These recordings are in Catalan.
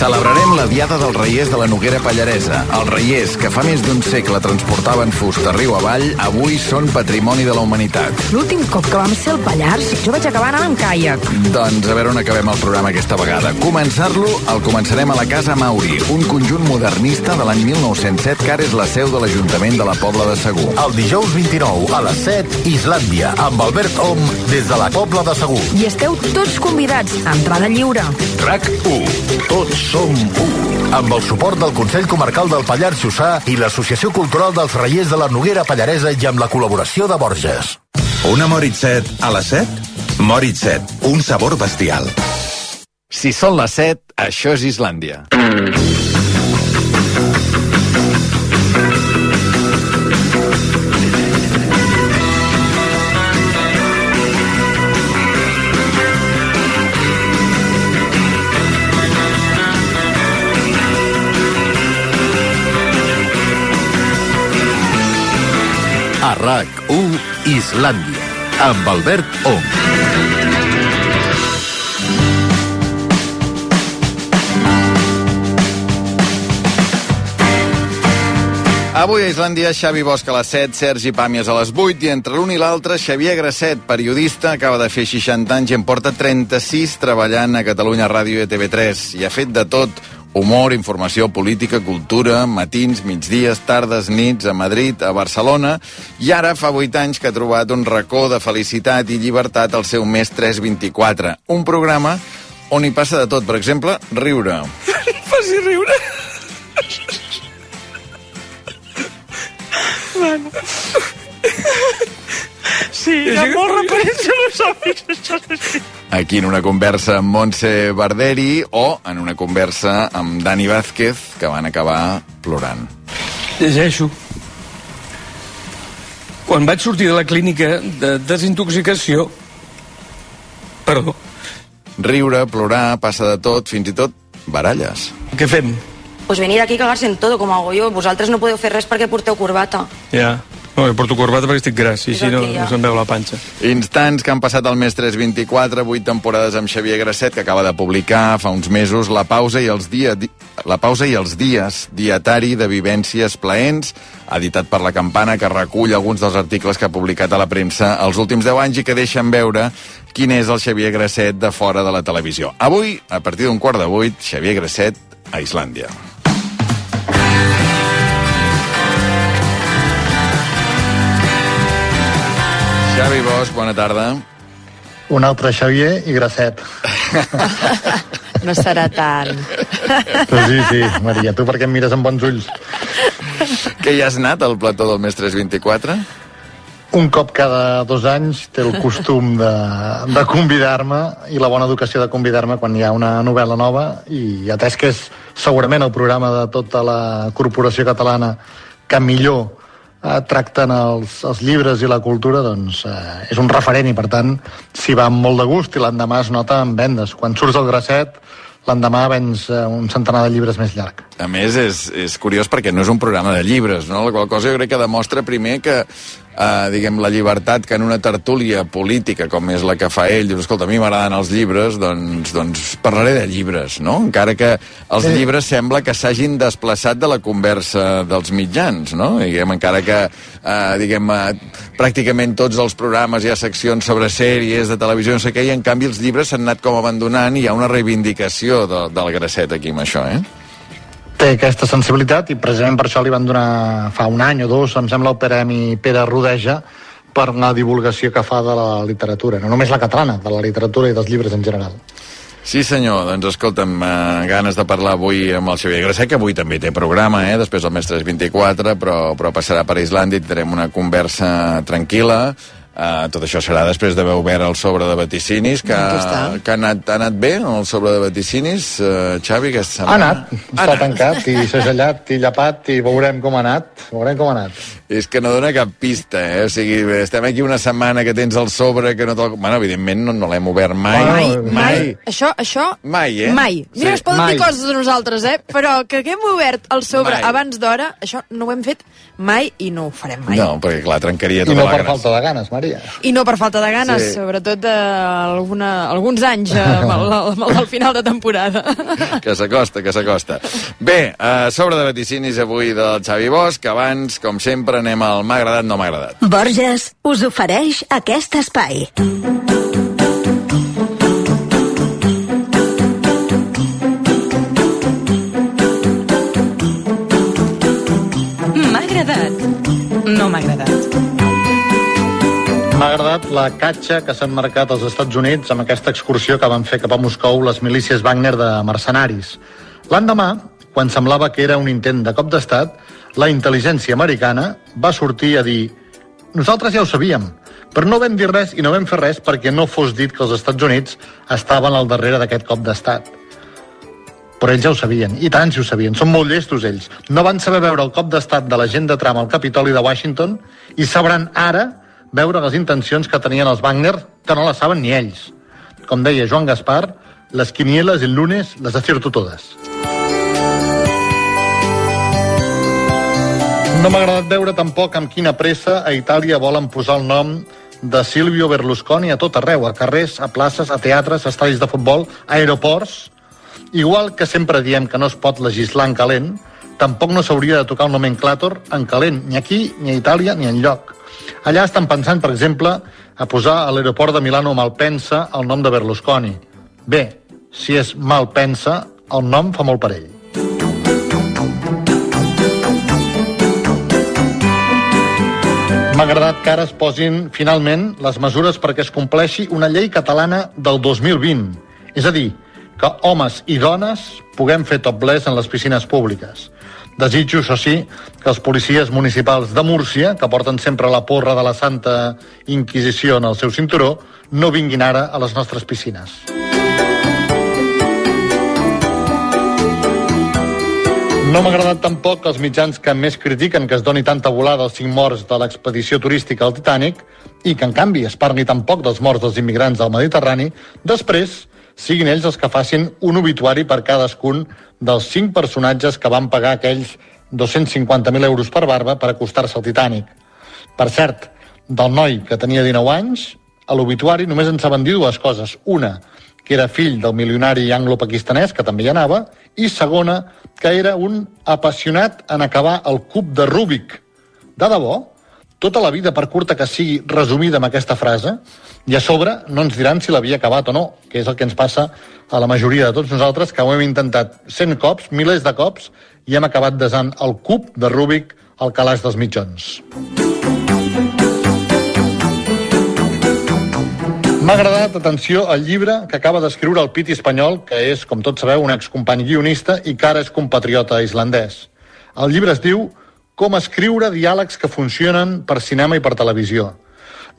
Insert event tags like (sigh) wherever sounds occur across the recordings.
Celebrarem la Diada dels Reiers de la Noguera Pallaresa. Els Reiers, que fa més d'un segle transportaven fusta riu avall, avui són patrimoni de la humanitat. L'últim cop que vam ser al Pallars, jo vaig acabar anant amb caiac. Doncs a veure on acabem el programa aquesta vegada. Començar-lo el començarem a la Casa Mauri, un conjunt modernista de l'any 1907 que ara és la seu de l'Ajuntament de la Pobla de Segur. El dijous 29 a les 7, Islàndia, amb Albert Om, des de la Pobla de Segur. I esteu tots convidats, a entrada lliure. RAC 1. Tots som 1. Amb el suport del Consell Comarcal del Pallars Jussà i l'Associació Cultural dels Reiers de la Noguera Pallaresa i amb la col·laboració de Borges. Una Moritz-7 a les 7? Moritz-7, un sabor bestial. Si són les 7, això és Islàndia. A RAC1 Islàndia, amb Albert Om. Avui a Islàndia, Xavi Bosch a les 7, Sergi Pàmies a les 8 i entre l'un i l'altre, Xavier Grasset, periodista, acaba de fer 60 anys i en porta 36 treballant a Catalunya Ràdio i a TV3 i ha fet de tot, humor, informació, política, cultura, matins, migdies, tardes, nits, a Madrid, a Barcelona, i ara fa 8 anys que ha trobat un racó de felicitat i llibertat al seu mes 324, un programa on hi passa de tot, per exemple, riure. (laughs) Faci riure. (laughs) Bueno. (laughs) Sí, hi ha molt referents filosòfics, això sí. aquí en una conversa amb Montse Barderi o en una conversa amb Dani Vázquez, que van acabar plorant. Llegeixo. Quan vaig sortir de la clínica de desintoxicació... Perdó, Riure, plorar, passa de tot, fins i tot baralles. què fem? Pues venir aquí a cagarse en todo, como hago yo. Vosaltres no podeu fer res perquè porteu corbata. Ja. No, jo porto corbata perquè estic gras, i així no, no se'm veu la panxa. Instants que han passat el mes 324, vuit temporades amb Xavier Grasset, que acaba de publicar fa uns mesos La pausa i els, dia, di, la pausa i els dies, dietari de vivències plaents, editat per La Campana, que recull alguns dels articles que ha publicat a la premsa els últims 10 anys i que deixen veure quin és el Xavier Grasset de fora de la televisió. Avui, a partir d'un quart de vuit, Xavier Grasset a Islàndia. Xavi Bosch, bona tarda. Un altre Xavier i Grasset. (laughs) No serà tant. Però sí, sí, Maria, tu per què em mires amb bons ulls? Que ja has anat al plató del mes 324? Un cop cada dos anys té el costum de, de convidar-me i la bona educació de convidar-me quan hi ha una novel·la nova i atès que és segurament el programa de tota la corporació catalana que millor eh, tracten els, els llibres i la cultura, doncs eh, és un referent i per tant s'hi va amb molt de gust i l'endemà es nota en vendes. Quan surts del Grasset l'endemà vens eh, un centenar de llibres més llarg. A més, és, és curiós perquè no és un programa de llibres, no? La qual cosa jo crec que demostra primer que, eh, diguem, la llibertat que en una tertúlia política com és la que fa ell, dius, escolta, a mi m'agraden els llibres, doncs, doncs parlaré de llibres, no? Encara que els Sí. llibres sembla que s'hagin desplaçat de la conversa dels mitjans, no? Diguem, encara que, eh, diguem, eh, pràcticament tots els programes hi ha seccions sobre sèries de televisió, no sé què, i en canvi els llibres s'han anat com abandonant i hi ha una reivindicació de, del Grasset aquí amb això, eh? Té aquesta sensibilitat i precisament per això li van donar fa un any o dos, em sembla, el Premi Pere Rodeja per la divulgació que fa de la literatura, no només la catalana, de la literatura i dels llibres en general. Sí, senyor. Doncs escolta'm, eh, ganes de parlar avui amb el Xavier Grasset, que avui també té programa, eh? després del Mestres 24, però, però passarà per Islàndia i tindrem una conversa tranquil·la. Uh, tot això serà després d'haver obert el sobre de vaticinis, que, que ha, anat, ha anat bé, el sobre de vaticinis, uh, Xavi, aquesta Ha setmana? anat, està tancat i segellat i llapat i veurem com ha anat, veurem com ha anat. És que no dona cap pista, eh? O sigui, estem aquí una setmana que tens el sobre, que no te'l... Bueno, evidentment no, no l'hem obert mai. Mai, mai. Mai. Això, això... Mai, eh? Mai. Mira, Sí. es poden Mai. dir coses de nosaltres, eh? Però que haguem obert el sobre Mai. abans d'hora, això no ho hem fet mai i no ho farem mai. No, perquè clar, trencaria I tota no la per gràcia. falta de ganes, Maria. Feia. I no per falta de ganes, Sí. sobretot eh, alguna, alguns anys eh, del final de temporada. (laughs) Que s'acosta, que s'acosta. Bé, a sobre de vaticinis avui del Xavi Bosch, abans, com sempre, anem al m'ha agradat, no m'ha agradat. Borges us ofereix aquest espai. M'ha agradat la catxa que s'han marcat als Estats Units amb aquesta excursió que van fer cap a Moscou les milícies Wagner de mercenaris. L'endemà, quan semblava que era un intent de cop d'estat, la intel·ligència americana va sortir a dir nosaltres ja ho sabíem, però no vam dir res i no vam fer res perquè no fos dit que els Estats Units estaven al darrere d'aquest cop d'estat. Però ells ja ho sabien, i tant si ho sabien, són molt llestos ells. No van saber veure el cop d'estat de la gent de Trump al Capitoli de Washington i sabran ara veure les intencions que tenien els Wagner, que no les saben ni ells. Com deia Joan Gaspar, les quinieles el lunes les acierto todas. No m'ha agradat veure tampoc amb quina pressa a Itàlia volen posar el nom de Silvio Berlusconi a tot arreu, a carrers, a places, a teatres, a estadis de futbol, a aeroports. Igual que sempre diem que no es pot legislar en calent, tampoc no s'hauria de tocar un nomenclàtor en calent, ni aquí, ni a Itàlia, ni en lloc. Allà estan pensant, per exemple, a posar a l'aeroport de Milano Malpensa el nom de Berlusconi. Bé, si és Malpensa, el nom fa molt per ell. M'ha agradat que ara es posin, finalment, les mesures perquè es compleixi una llei catalana del 2020. És a dir, que homes i dones puguem fer topless en les piscines públiques. Desitjo, això sí, que els policies municipals de Múrcia, que porten sempre la porra de la Santa Inquisició en el seu cinturó, no vinguin ara a les nostres piscines. No m'ha agradat tampoc els mitjans que més critiquen que es doni tanta volada als cinc morts de l'expedició turística al Titanic i que, en canvi, es parli tampoc dels morts dels immigrants del Mediterrani, després siguin ells els que facin un obituari per cadascun dels cinc personatges que van pagar aquells 250.000 euros per barba per acostar-se al Titanic. Per cert, del noi que tenia 19 anys, a l'obituari només en saben dir dues coses. Una, que era fill del milionari anglo-pakistanès, que també hi anava, i segona, que era un apassionat en acabar el cub de Rubik. De debò, tota la vida, per curta que sigui, resumida amb aquesta frase, i a sobre no ens diran si l'havia acabat o no, que és el que ens passa a la majoria de tots nosaltres, que ho hem intentat 100 cops, milers de cops, i hem acabat desant el cub de Rubik al calaix dels mitjons. M'ha agradat, atenció, el llibre que acaba d'escriure el Piti espanyol, que és, com tots sabeu, un excompany guionista i que ara és compatriota islandès. El llibre es diu Com escriure diàlegs que funcionen per cinema i per televisió.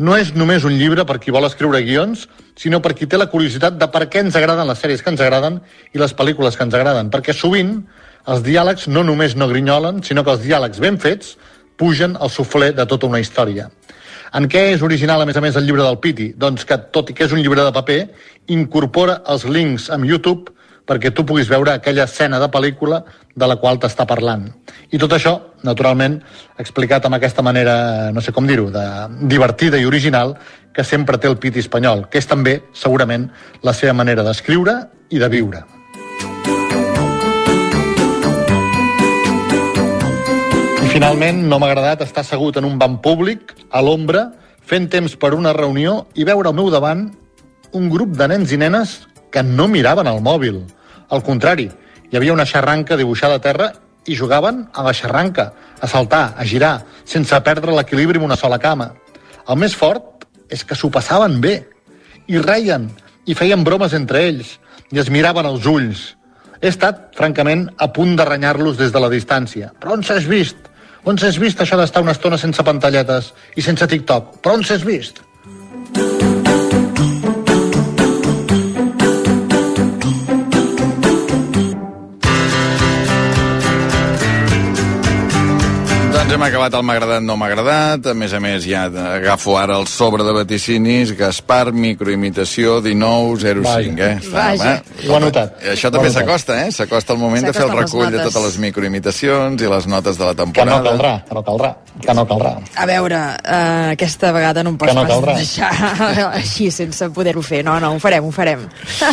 No és només un llibre per qui vol escriure guions, sinó per qui té la curiositat de per què ens agraden les sèries que ens agraden i les pel·lícules que ens agraden, perquè sovint els diàlegs no només no grinyolen, sinó que els diàlegs ben fets pugen al suflé de tota una història. En què és original, a més a més, el llibre del Piti? Doncs que, tot i que és un llibre de paper, incorpora els links amb YouTube perquè tu puguis veure aquella escena de pel·lícula de la qual t'està parlant. I tot això, naturalment, explicat amb aquesta manera, no sé com dir-ho, de divertida i original, que sempre té el Piti espanyol, que és també, segurament, la seva manera d'escriure i de viure. I finalment no m'ha agradat estar assegut en un banc públic, a l'ombra, fent temps per una reunió i veure al meu davant un grup de nens i nenes que no miraven el mòbil. Al contrari, hi havia una xarranca dibuixada a terra i jugaven a la xarranca, a saltar, a girar, sense perdre l'equilibri en una sola cama. El més fort és que s'ho passaven bé, i reien, i feien bromes entre ells, i es miraven als ulls. He estat, francament, a punt de renyar-los des de la distància. Però on s'has vist? On s'has vist això d'estar una estona sense pantalletes i sense TikTok? Però on s'has vist? Doncs hem acabat el m'ha agradat, no m'ha agradat. A més a més, ja agafo ara el sobre de vaticinis. Gaspar, microimitació, 19, 05, eh? Vaja. eh? Ho ha notat. Això també s'acosta, eh? S'acosta el moment de fer el recull de totes les microimitacions i les notes de la Que no temporada. caldrà, que no caldrà, que no caldrà. A veure, uh, aquesta vegada no em pots no pas deixar (laughs) així sense poder-ho fer. No, no, ho farem, ho farem.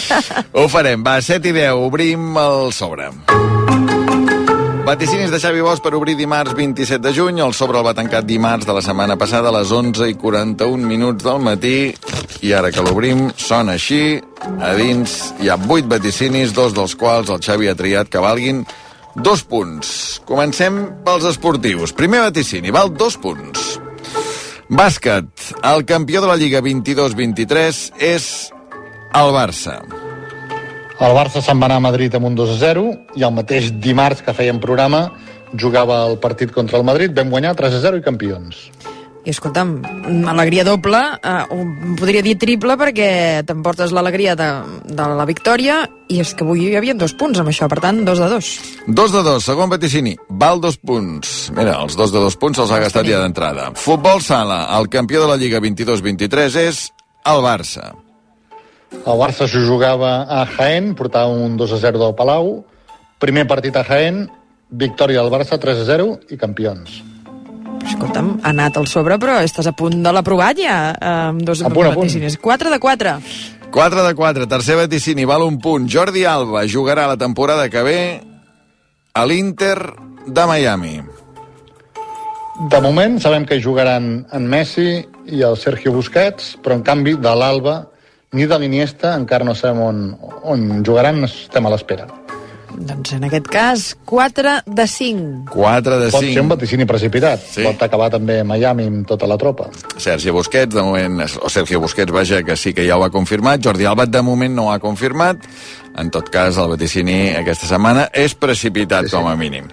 (laughs) Ho farem. Va, 7 i 10, obrim el sobre. Vaticinis de Xavi Bosch per obrir dimarts 27 de juny. El sobre el va tancat dimarts de la setmana passada a les 11 i 41 minuts del matí. I ara que l'obrim, sona així. A dins hi ha 8 vaticinis, dos dels quals el Xavi ha triat que valguin dos punts. Comencem pels esportius. Primer vaticini, val dos punts. Bàsquet. El campió de la Lliga 22-23 és el Barça. El Barça se'n va anar a Madrid amb un 2 a 0 i el mateix dimarts que fèiem programa jugava el partit contra el Madrid, vam guanyar 3 a 0 i campions. I escolta'm, alegria doble, eh, o podria dir triple perquè t'emportes l'alegria de, de la victòria i és que avui hi havia dos punts amb això, per tant, dos de dos. Dos de dos, segon vaticini, val dos punts. Mira, els dos de dos punts se'ls ha gastat ja d'entrada. Futbol sala, el campió de la Lliga 22-23 és el Barça. El Barça s'ho jugava a Jaén, portava un 2 a 0 del Palau. Primer partit a Jaén, victòria del Barça 3 a 0 i campions. Escolta'm, ha anat al sobre, però estàs a punt de l'aprovat ja, eh, amb dos A punt, a punt. vaticines. 4 de 4. 4 de 4, tercer vaticini, val un punt. Jordi Alba jugarà la temporada que ve a l'Inter de Miami. De moment sabem que hi jugaran en Messi i el Sergio Busquets, però en canvi de l'Alba ni de l'Iniesta encara no sabem on, on jugaran, estem a l'espera. Doncs en aquest cas, 4 de 5. 4 de Pot ser un 5. vaticini precipitat, Sí. pot acabar també Miami amb tota la tropa. Sergio Busquets, de moment, o Sergio Busquets, vaja, que sí que ja ho ha confirmat. Jordi Alba, de moment, no ho ha confirmat. En tot cas, el vaticini aquesta setmana és precipitat, sí, sí. com a mínim.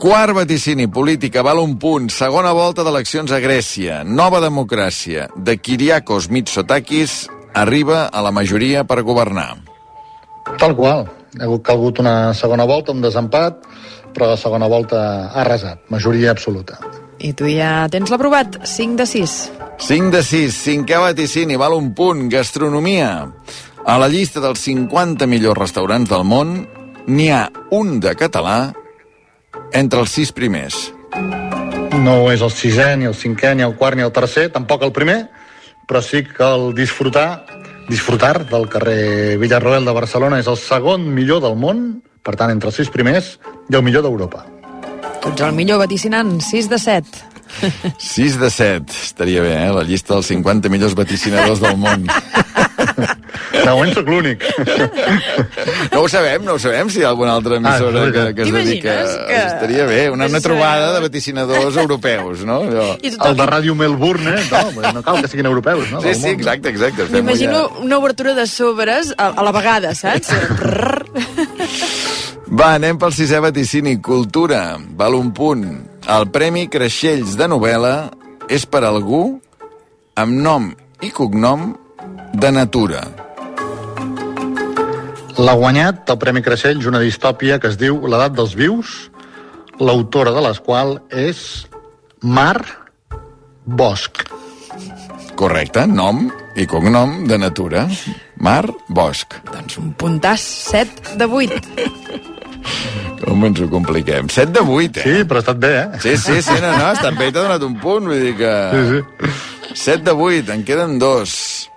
Quart vaticini, política, val un punt. Segona volta d'eleccions a Grècia. Nova democràcia. De Kyriakos Mitsotakis arriba a la majoria per governar. Tal qual. Ha calgut una segona volta, un desempat, però la segona volta ha arrasat. Majoria absoluta. I tu ja tens l'aprovat, 5 de 6. 5 de 6, cinquè vaticini, val un punt. Gastronomia. A la llista dels 50 millors restaurants del món n'hi ha un de català entre els sis primers. No és el sisè, ni el cinquè, ni el quart, ni el tercer, tampoc el primer, però sí que el disfrutar, disfrutar del carrer Villarroel de Barcelona és el segon millor del món, per tant, entre els sis primers i el millor d'Europa. Tu ets el millor vaticinant, 6 de 7. 6 de 7, estaria bé, eh? La llista dels 50 millors vaticinadors del món. (laughs) De moment sóc l'únic. No ho sabem, no ho sabem, si hi ha alguna altra emissora Ah, que, que es dedica... Que- Estaria bé, una, una trobada de vaticinadors europeus, no? Allò. El de Ràdio Melbourne, eh? no, no cal que siguin europeus, no? Sí, sí, exacte, exacte. M'imagino ja. una obertura de sobres a, a la vegada, saps? (laughs) Va, anem pel sisè vaticini. Cultura, val un punt. El Premi Creixells de novel·la és per algú amb nom i cognom de natura. L'ha guanyat el Premi Creixells, una distòpia que es diu L'edat dels vius, l'autora de les qual és Mar Bosch. Correcte, nom i cognom de natura. Mar Bosch. doncs un puntàs, 7 de 8. (laughs) Com ens ho compliquem? 7 de 8, eh? Sí, però ha estat bé, eh? Sí, sí, sí, no, no, està bé, t'ha donat un punt, vull dir que... Sí, sí. 7 de 8, en queden dos.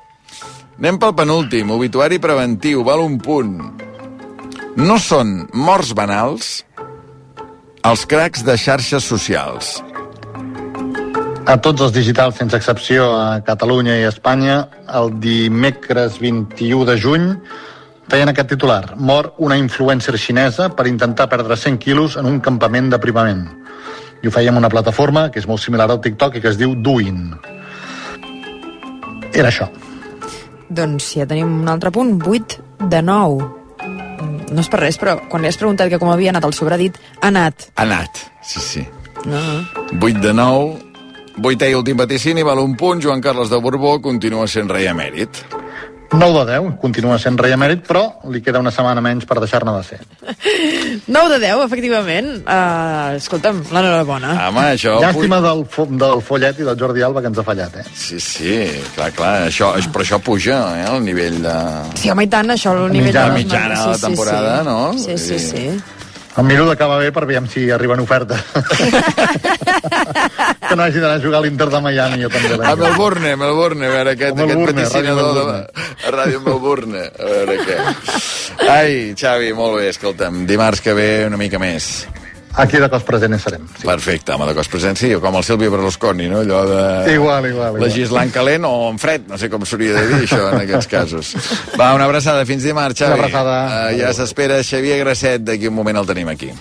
Anem pel penúltim, obituari preventiu, val un punt. No són morts banals els cracs de xarxes socials. A tots els digitals, sense excepció, a Catalunya i a Espanya, el dimecres 21 de juny feien aquest titular. Mor una influencer xinesa per intentar perdre 100 quilos en un campament d'aprimament. I ho fèiem una plataforma que és molt similar al TikTok i que es diu Douyin. Era això. Doncs ja tenim un altre punt, 8 de 9. No és per res, però quan li has preguntat que com havia anat el sobredit, ha anat. Ha anat, sí, sí. No. 8 de 9, vuitè i últim vaticini, val un punt, Joan Carles de Borbó continua sent rei emèrit. 9 de 10, continua sent rei emèrit, però li queda una setmana menys per deixar-ne de ser. (laughs) 9 de 10, efectivament. Uh, escolta'm, l'enhorabona. Home, això... Llàstima del, fo del Follet i del Jordi Alba que ens ha fallat, eh? Sí, sí, clar, clar, això, però això puja, eh, el nivell de... Sí, home, i tant, això, el nivell mitjana, de les mitjana de la temporada, no? Sí, sí, Vull sí. Em miro d'acabar bé per veure si arriben ofertes. (laughs) que no hagi d'anar a jugar a l'Inter de Miami, jo també. A Melbourne, Melbourne, a veure, aquest, A aquest Melbourne, Ràdio de, a Ràdio Melbourne. A veure què. Ai, Xavi, molt bé, escolta'm, dimarts que ve una mica més. Aquí de cos present hi serem. Sí. Perfecte, home, de cos present, sí, com el Silvio Berlusconi, no? Allò de... Igual, igual, igual. Legislant calent o en fred, no sé com s'hauria de dir això en aquests casos. Va, una abraçada, fins dimarts, Xavi. Una abraçada. Uh, ja s'espera Xavier Grasset, d'aquí un moment el tenim aquí.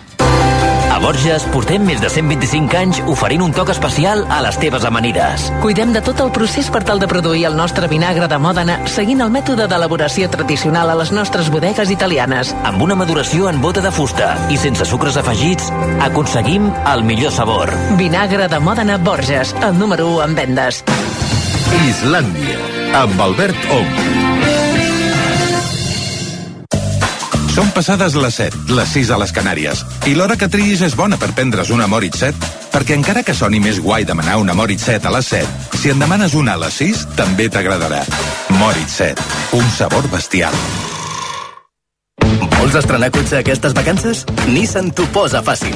A Borges portem més de 125 anys oferint un toc especial a les teves amanides. Cuidem de tot el procés per tal de produir el nostre vinagre de Mòdena seguint el mètode d'elaboració tradicional a les nostres bodegues italianes. Amb una maduració en bota de fusta i sense sucres afegits, aconseguim el millor sabor. Vinagre de Mòdena Borges, el número 1 en vendes. Islàndia, amb Albert Ong. Són passades les 7, les 6 a les Canàries, i l'hora que triïs és bona per prendre's una Moritz 7, perquè encara que soni més guai demanar una Moritz 7 a les 7, si en demanes una a les 6, també t'agradarà. Moritz 7, un sabor bestial. Vols estrenar cotxe aquestes vacances? Nissan t'ho posa fàcil.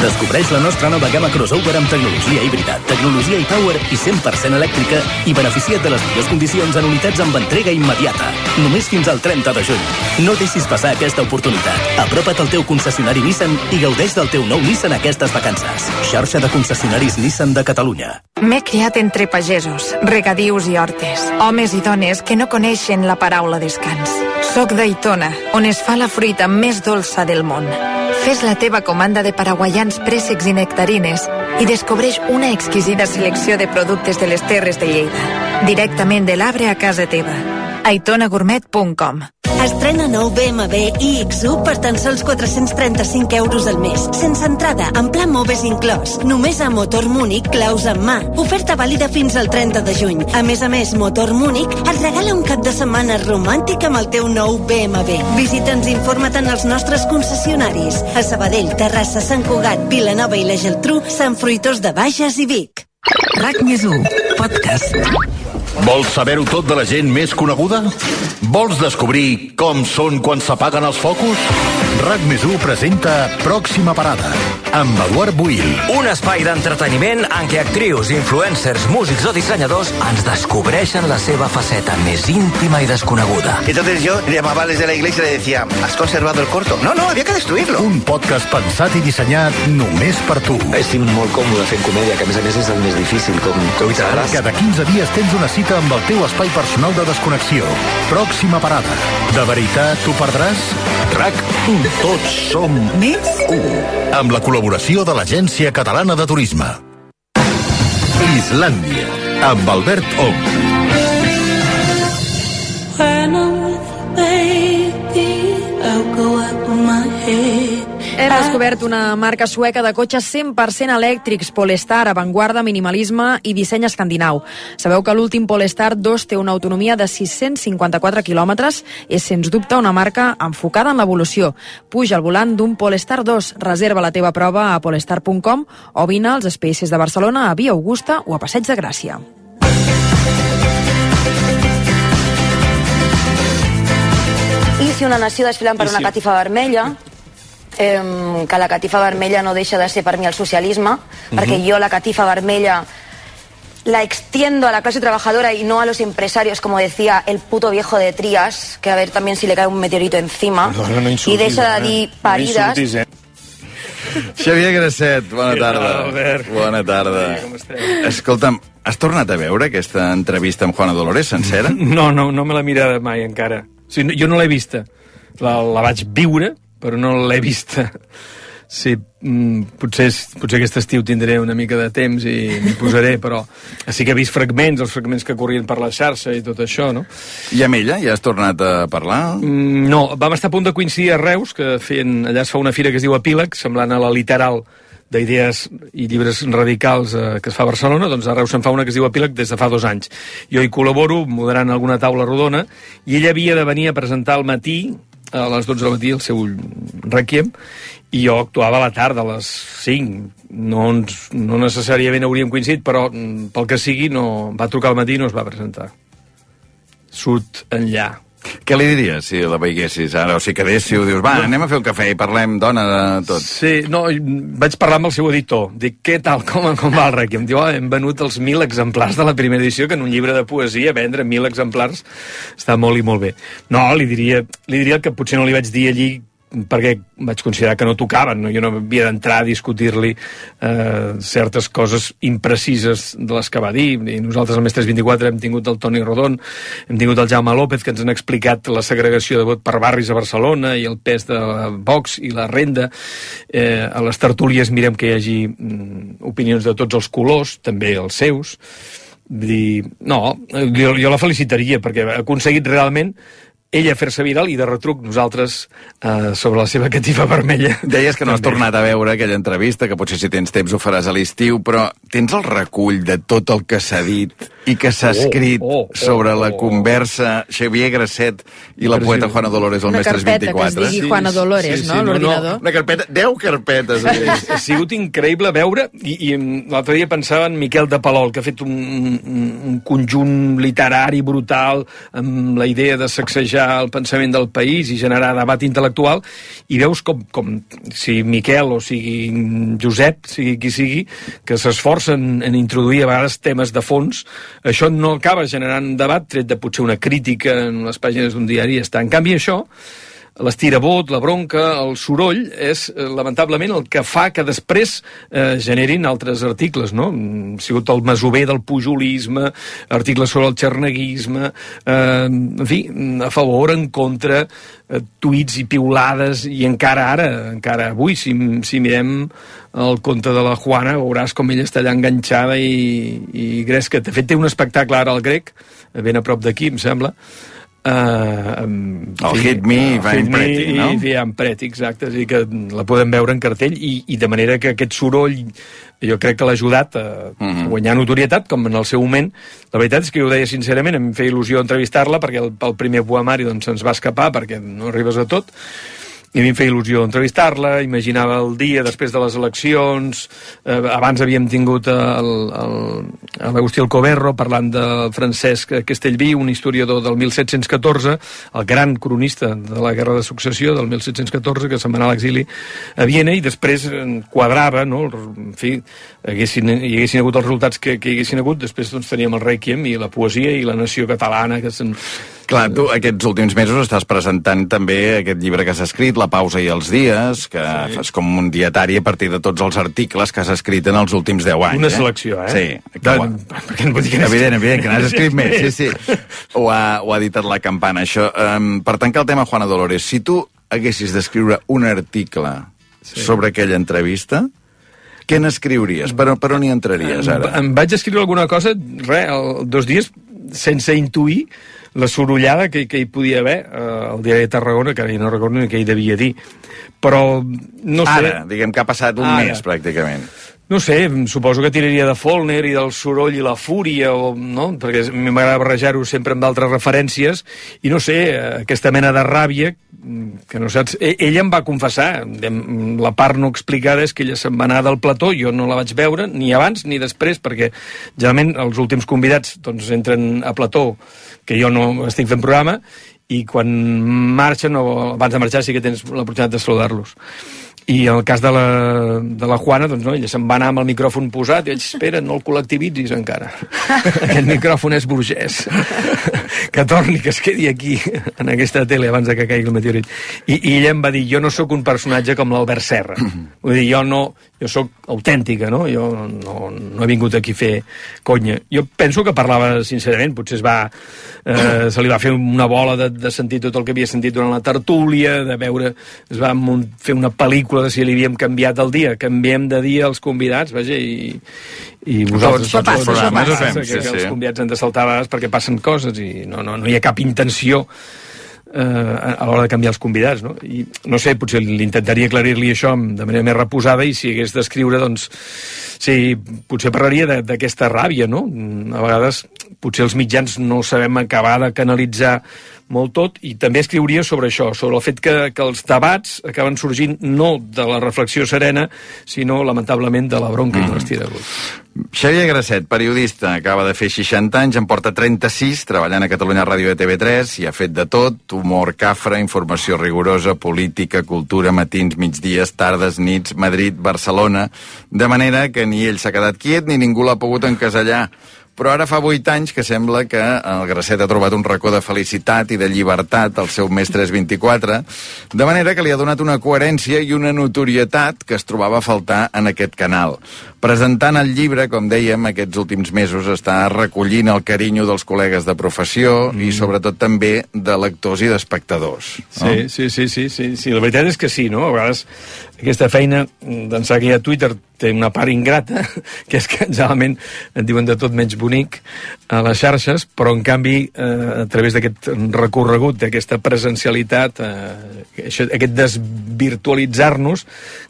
Descobreix la nostra nova gamma crossover amb tecnologia híbrida, tecnologia e-power i 100% elèctrica i beneficia't de les millors condicions en unitats amb entrega immediata. Només fins al 30 de juny. No deixis passar aquesta oportunitat. Apropa't al teu concessionari Nissan i gaudeix del teu nou Nissan aquestes vacances. Xarxa de concessionaris Nissan de Catalunya. M'he criat entre pagesos, regadius i hortes, homes i dones que no coneixen la paraula descans. Soc d'Aitona, on es fa la fruita més dolça del món. Fes la teva comanda de paraguaians préssecs i nectarines i descobreix una exquisida selecció de productes de les Terres de Lleida. Directament de l'arbre a casa teva. aitonagourmet.com Estrena nou BMW iX1 per tan sols 435 euros al mes, sense entrada, en pla Moves inclòs. Només a Motor Múnich, claus en mà. Oferta vàlida fins al 30 de juny. A més a més, Motor Múnich et regala un cap de setmana romàntic amb el teu nou BMW. Visita'ns i informa't en els nostres concessionaris. A Sabadell, Terrassa, Sant Cugat, Vilanova i la Geltrú, Sant Fruitós de Bages i Vic. RAC més 1, podcast. Vols saber-ho tot de la gent més coneguda? Vols descobrir com són quan s'apaguen els focus? RAC més presenta Pròxima Parada, amb Eduard Buil. Un espai d'entreteniment en què actrius, influencers, músics o dissenyadors ens descobreixen la seva faceta més íntima i desconeguda. Entonces yo llamaba desde la iglesia y le decía, ¿has conservado el corto? No, no, había que destruirlo. Un podcast pensat i dissenyat només per tu. Estic molt còmode fent comèdia, que a més a més és el més difícil, com. Cada 15 dies tens una cita amb el teu espai personal de desconnexió. Pròxima parada. De veritat t'ho perdràs? RAC, tots som més u. Amb la col·laboració de l'Agència Catalana de Turisme. Islàndia, amb Albert Ong. Hem descobert una marca sueca de cotxes 100% elèctrics, Polestar, avantguarda, minimalisme i disseny escandinau. Sabeu que l'últim Polestar 2 té una autonomia de 654 quilòmetres? És, sens dubte, una marca enfocada en l'evolució. Puja al volant d'un Polestar 2. Reserva la teva prova a polestar.com o vine als Spaces de Barcelona, a Via Augusta o a Passeig de Gràcia. I si una nació desfilant per una catifa vermella, eh, que la catifa vermella no deixa de ser per mi el socialisme, perquè jo la catifa vermella la extiendo a la clase trabajadora y no a los empresarios, como decía el puto viejo de Trías, que a ver también si le cae un meteorito encima, Perdona, no y insultis, deixa de eh? dir No parides. insultis, eh? Xavier Grasset, bona tarda. Albert? Bona tarda. Com? Escolta'm, has tornat a veure aquesta entrevista amb Juana Dolores sencera? No, no, no me l'he mirada mai encara. O sigui, no- jo no l'he vista. La, la vaig viure, però no l'he vista. (laughs) Sí, mm, potser, potser aquest estiu tindré una mica de temps i m'hi (laughs) posaré, però sí que he vist fragments, els fragments que corrien per la xarxa i tot això, no? I amb ella ja has tornat a parlar? Mm, no, vam estar a punt de coincidir a Reus, que feien, allà es fa una fira que es diu Epíleg, semblant a la literal d'idees i llibres radicals eh, que es fa a Barcelona, doncs a Reus se'n fa una que es diu Epíleg des de fa dos anys. Jo hi col·laboro moderant alguna taula rodona i ella havia de venir a presentar al matí a les 12 del matí el seu requiem i jo actuava a la tarda, a les 5. No, ens, no necessàriament hauríem coincidit, però mm, pel que sigui no, va trucar al matí i no es va presentar. Sud enllà. Què li diries si la veiessis ara? O si quedéssiu, dius, va, anem a fer un cafè i parlem, dona, de tot. Sí, no, i vaig parlar amb el seu editor. Dic, què tal, com, com va el Requiem? Diu, oh, hem venut els mil exemplars de la primera edició, que en un llibre de poesia vendre mil exemplars està molt i molt bé. No, li diria, li diria que potser no li vaig dir allí perquè vaig considerar que no tocaven, no? jo no havia d'entrar a discutir-li eh, certes coses imprecises de les que va dir, i nosaltres al Mestres 24 hem tingut el Toni Rodon, hem tingut el Jaume López, que ens han explicat la segregació de vot per barris a Barcelona i el pes de Vox i la renda, eh, a les tertúlies mirem que hi hagi mm, opinions de tots els colors, també els seus, dir, no, jo, jo la felicitaria perquè ha aconseguit realment ella fer-se viral i de retruc nosaltres eh, sobre la seva catifa vermella. Deies que no has També. tornat a veure aquella entrevista, que potser si tens temps ho faràs a l'estiu, però tens el recull de tot el que s'ha dit i que s'ha Oh, escrit oh, oh, sobre la oh. conversa Xavier Grasset i la poeta Juana Dolores al Una Mestres carpeta que es 24. digui Juana Dolores, no? L'ordinador. Una carpeta, 10 carpetes. ha sigut increïble veure i, i l'altre dia pensava en Miquel de Palol que ha fet un, un, un conjunt literari brutal amb la idea de sacsejar el pensament del país i generar debat intel·lectual i veus com, com si Miquel o sigui Josep, sigui qui sigui que s'esforcen en introduir a vegades temes de fons, això no acaba generant debat, tret de potser una crítica en les pàgines d'un diari i està. En canvi això l'estirabot, la bronca, el soroll, és eh, lamentablement el que fa que després eh, generin altres articles, no? Mm, Ha sigut el masover del pujolisme, articles sobre el xerneguisme, eh, en fi, a favor, en contra, eh, tuits i piulades, i encara ara, encara avui, si, si mirem el conte de la Juana, veuràs com ella està allà enganxada i, i gresca. De fet, té un espectacle ara al grec, ben a prop d'aquí, em sembla, Uh, El Hit Me i Van Preti, no? I Van Preti, exacte, és dir, que la podem veure en cartell i, i de manera que aquest soroll jo crec que l'ha ajudat a, Mhm. guanyar notorietat, com en el seu moment. La veritat és que jo ho deia sincerament, em feia il·lusió entrevistar-la perquè el, el primer poemari doncs, se'ns va escapar perquè no arribes a tot, i a mi em feia il·lusió entrevistar-la, imaginava el dia després de les eleccions, eh, abans havíem tingut l'Agustí Alcoberro parlant de Francesc Castellví, un historiador del 1714, el gran cronista de la Guerra de Successió del 1714, que se'n va anar a l'exili a Viena, i després quadrava, no? en fi, haguessin, hi haguessin hagut els resultats que, que hi haguessin hagut, després doncs, teníem el Requiem i la poesia i la nació catalana, que se'n Clar, tu aquests últims mesos estàs presentant també aquest llibre que has escrit, La pausa i els dies, que sí. fas com un dietari a partir de tots els articles que has escrit en els últims 10 anys. Una eh? selecció, eh? Sí. Que, perquè no dir que evident, evident, que n'has escrit més, sí, sí. Ho ha, ho ha editat la campana, això. Um, per tancar el tema, Juana Dolores, si tu haguessis d'escriure un article sí. sobre aquella entrevista, què n'escriuries? Per, per on hi entraries, ara? Em, em vaig escriure alguna cosa, res, el, dos dies, sense intuir la sorollada que, que hi podia haver eh, al diari de Tarragona, que no recordo ni què hi devia dir. Però, no sé... Ara, diguem que ha passat un Ara. mes, pràcticament. No sé, suposo que tiraria de Follner i del soroll i la fúria, o, no? perquè a mi m'agrada barrejar-ho sempre amb d'altres referències, i no sé, eh, aquesta mena de ràbia, que no saps... E- Ella em va confessar, la part no explicada és que ella se'n va anar del plató, jo no la vaig veure, ni abans ni després, perquè generalment els últims convidats doncs, entren a plató, que jo no estic fent programa, i quan marxen o abans de marxar sí que tens l'oportunitat de saludar-los. I en el cas de la, de la Juana, doncs no, ella se'n va anar amb el micròfon posat i ell, espera, no el col·lectivitzis encara. (laughs) Aquest micròfon és burgès. (laughs) que torni, que es quedi aquí, en aquesta tele, abans de que caigui el meteorit. I, I ella em va dir, jo no sóc un personatge com l'Albert Serra. (clears throat) Vull dir, jo no, jo sóc autèntica, no? Jo no, no he vingut aquí a fer conya. Jo penso que parlava sincerament, potser es va, eh, se li va fer una bola de, de sentir tot el que havia sentit durant la tertúlia, de veure, es va fer una pel·lícula de si li havíem canviat el dia. Canviem de dia els convidats, vaja, i, i vosaltres... Això passa, tots, això passa. que, sí, que sí. els convidats han de saltar perquè passen coses i no, no, no hi ha cap intenció eh, a l'hora de canviar els convidats, no? I no sé, potser l'intentaria aclarir-li això de manera més reposada i si hagués d'escriure, doncs, sí, potser parlaria de- d'aquesta ràbia, no? A vegades potser els mitjans no sabem acabar de canalitzar molt tot, i també escriuria sobre això, sobre el fet que, que els debats acaben sorgint no de la reflexió serena, sinó, lamentablement, de la bronca mm. i de l'estiragut. Xavier Grasset, periodista, acaba de fer 60 anys, en porta 36, treballant a Catalunya Ràdio de TV3, i ha fet de tot, humor cafre, informació rigorosa, política, cultura, matins, migdies, tardes, nits, Madrid, Barcelona, de manera que ni ell s'ha quedat quiet ni ningú l'ha pogut encasellar. Però ara fa 8 anys que sembla que el Grasset ha trobat un racó de felicitat i de llibertat al seu mes 324, de manera que li ha donat una coherència i una notorietat que es trobava a faltar en aquest canal. Presentant el llibre, com dèiem, aquests últims mesos està recollint el carinyo dels col·legues de professió mm. i sobretot també de lectors i d'espectadors. No? Sí, sí, sí, sí, sí, sí, la veritat és que sí, no? A vegades aquesta feina d'ençà que hi ha Twitter té una part ingrata, (laughs) que és que generalment et diuen de tot menys bonic a les xarxes, però en canvi eh, a través d'aquest recorregut, d'aquesta presencialitat, eh, això, aquest desvirtualitzar-nos,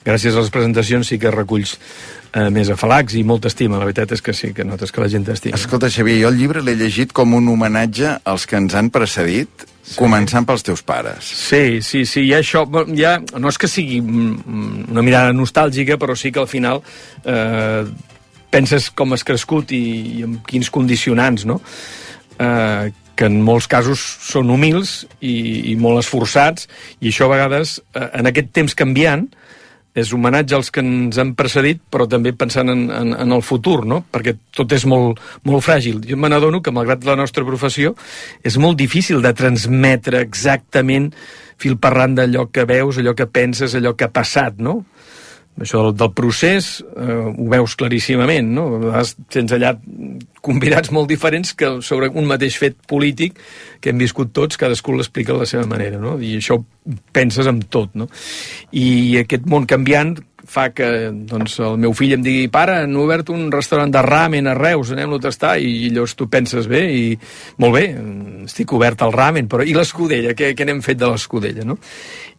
gràcies a les presentacions sí que reculls eh, més afalacs i molta estima. La veritat és que sí, que notes que la gent t'estima. Escolta, Xavier, jo el llibre l'he llegit com un homenatge als que ens han precedit, sí. començant pels teus pares. Sí, sí, sí, ha això, ja, no és que sigui mm, una mirada nostàlgica, però sí que al final eh, penses com has crescut i, i amb quins condicionants, no? Eh, que en molts casos són humils i, i molt esforçats, i això a vegades, eh, en aquest temps canviant, és homenatge als que ens han precedit, però també pensant en, en, en el futur, no? perquè tot és molt, molt fràgil. Jo me n'adono que, malgrat la nostra professió, és molt difícil de transmetre exactament fil parlant d'allò que veus, allò que penses, allò que ha passat, no? Això del, del procés eh, ho veus claríssimament, no? A vegades tens allà convidats molt diferents que sobre un mateix fet polític que hem viscut tots, cadascú l'explica a la seva manera, no? I això penses amb tot, no? I aquest món canviant fa que doncs, el meu fill em digui pare, han obert un restaurant de ramen a Reus, anem-lo a tastar, i llavors tu penses bé, i molt bé, estic obert al ramen, però i l'escudella, què, què n'hem fet de l'escudella, no?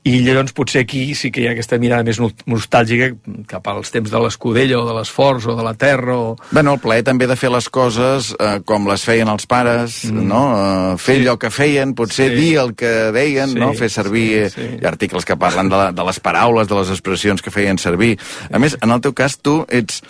I llavors potser aquí sí que hi ha aquesta mirada més nostàlgica cap als temps de l'escudella o de l'esforç o de la terra o... Bueno, el plaer també de fer les coses eh, com les feien els pares, mm. no? Eh, fer sí. allò que feien, potser sí. dir el que deien, Sí, no? Fer servir... sí, Sí, articles que parlen de, la, de les paraules, de les expressions que feien servir. A més, en el teu cas, tu ets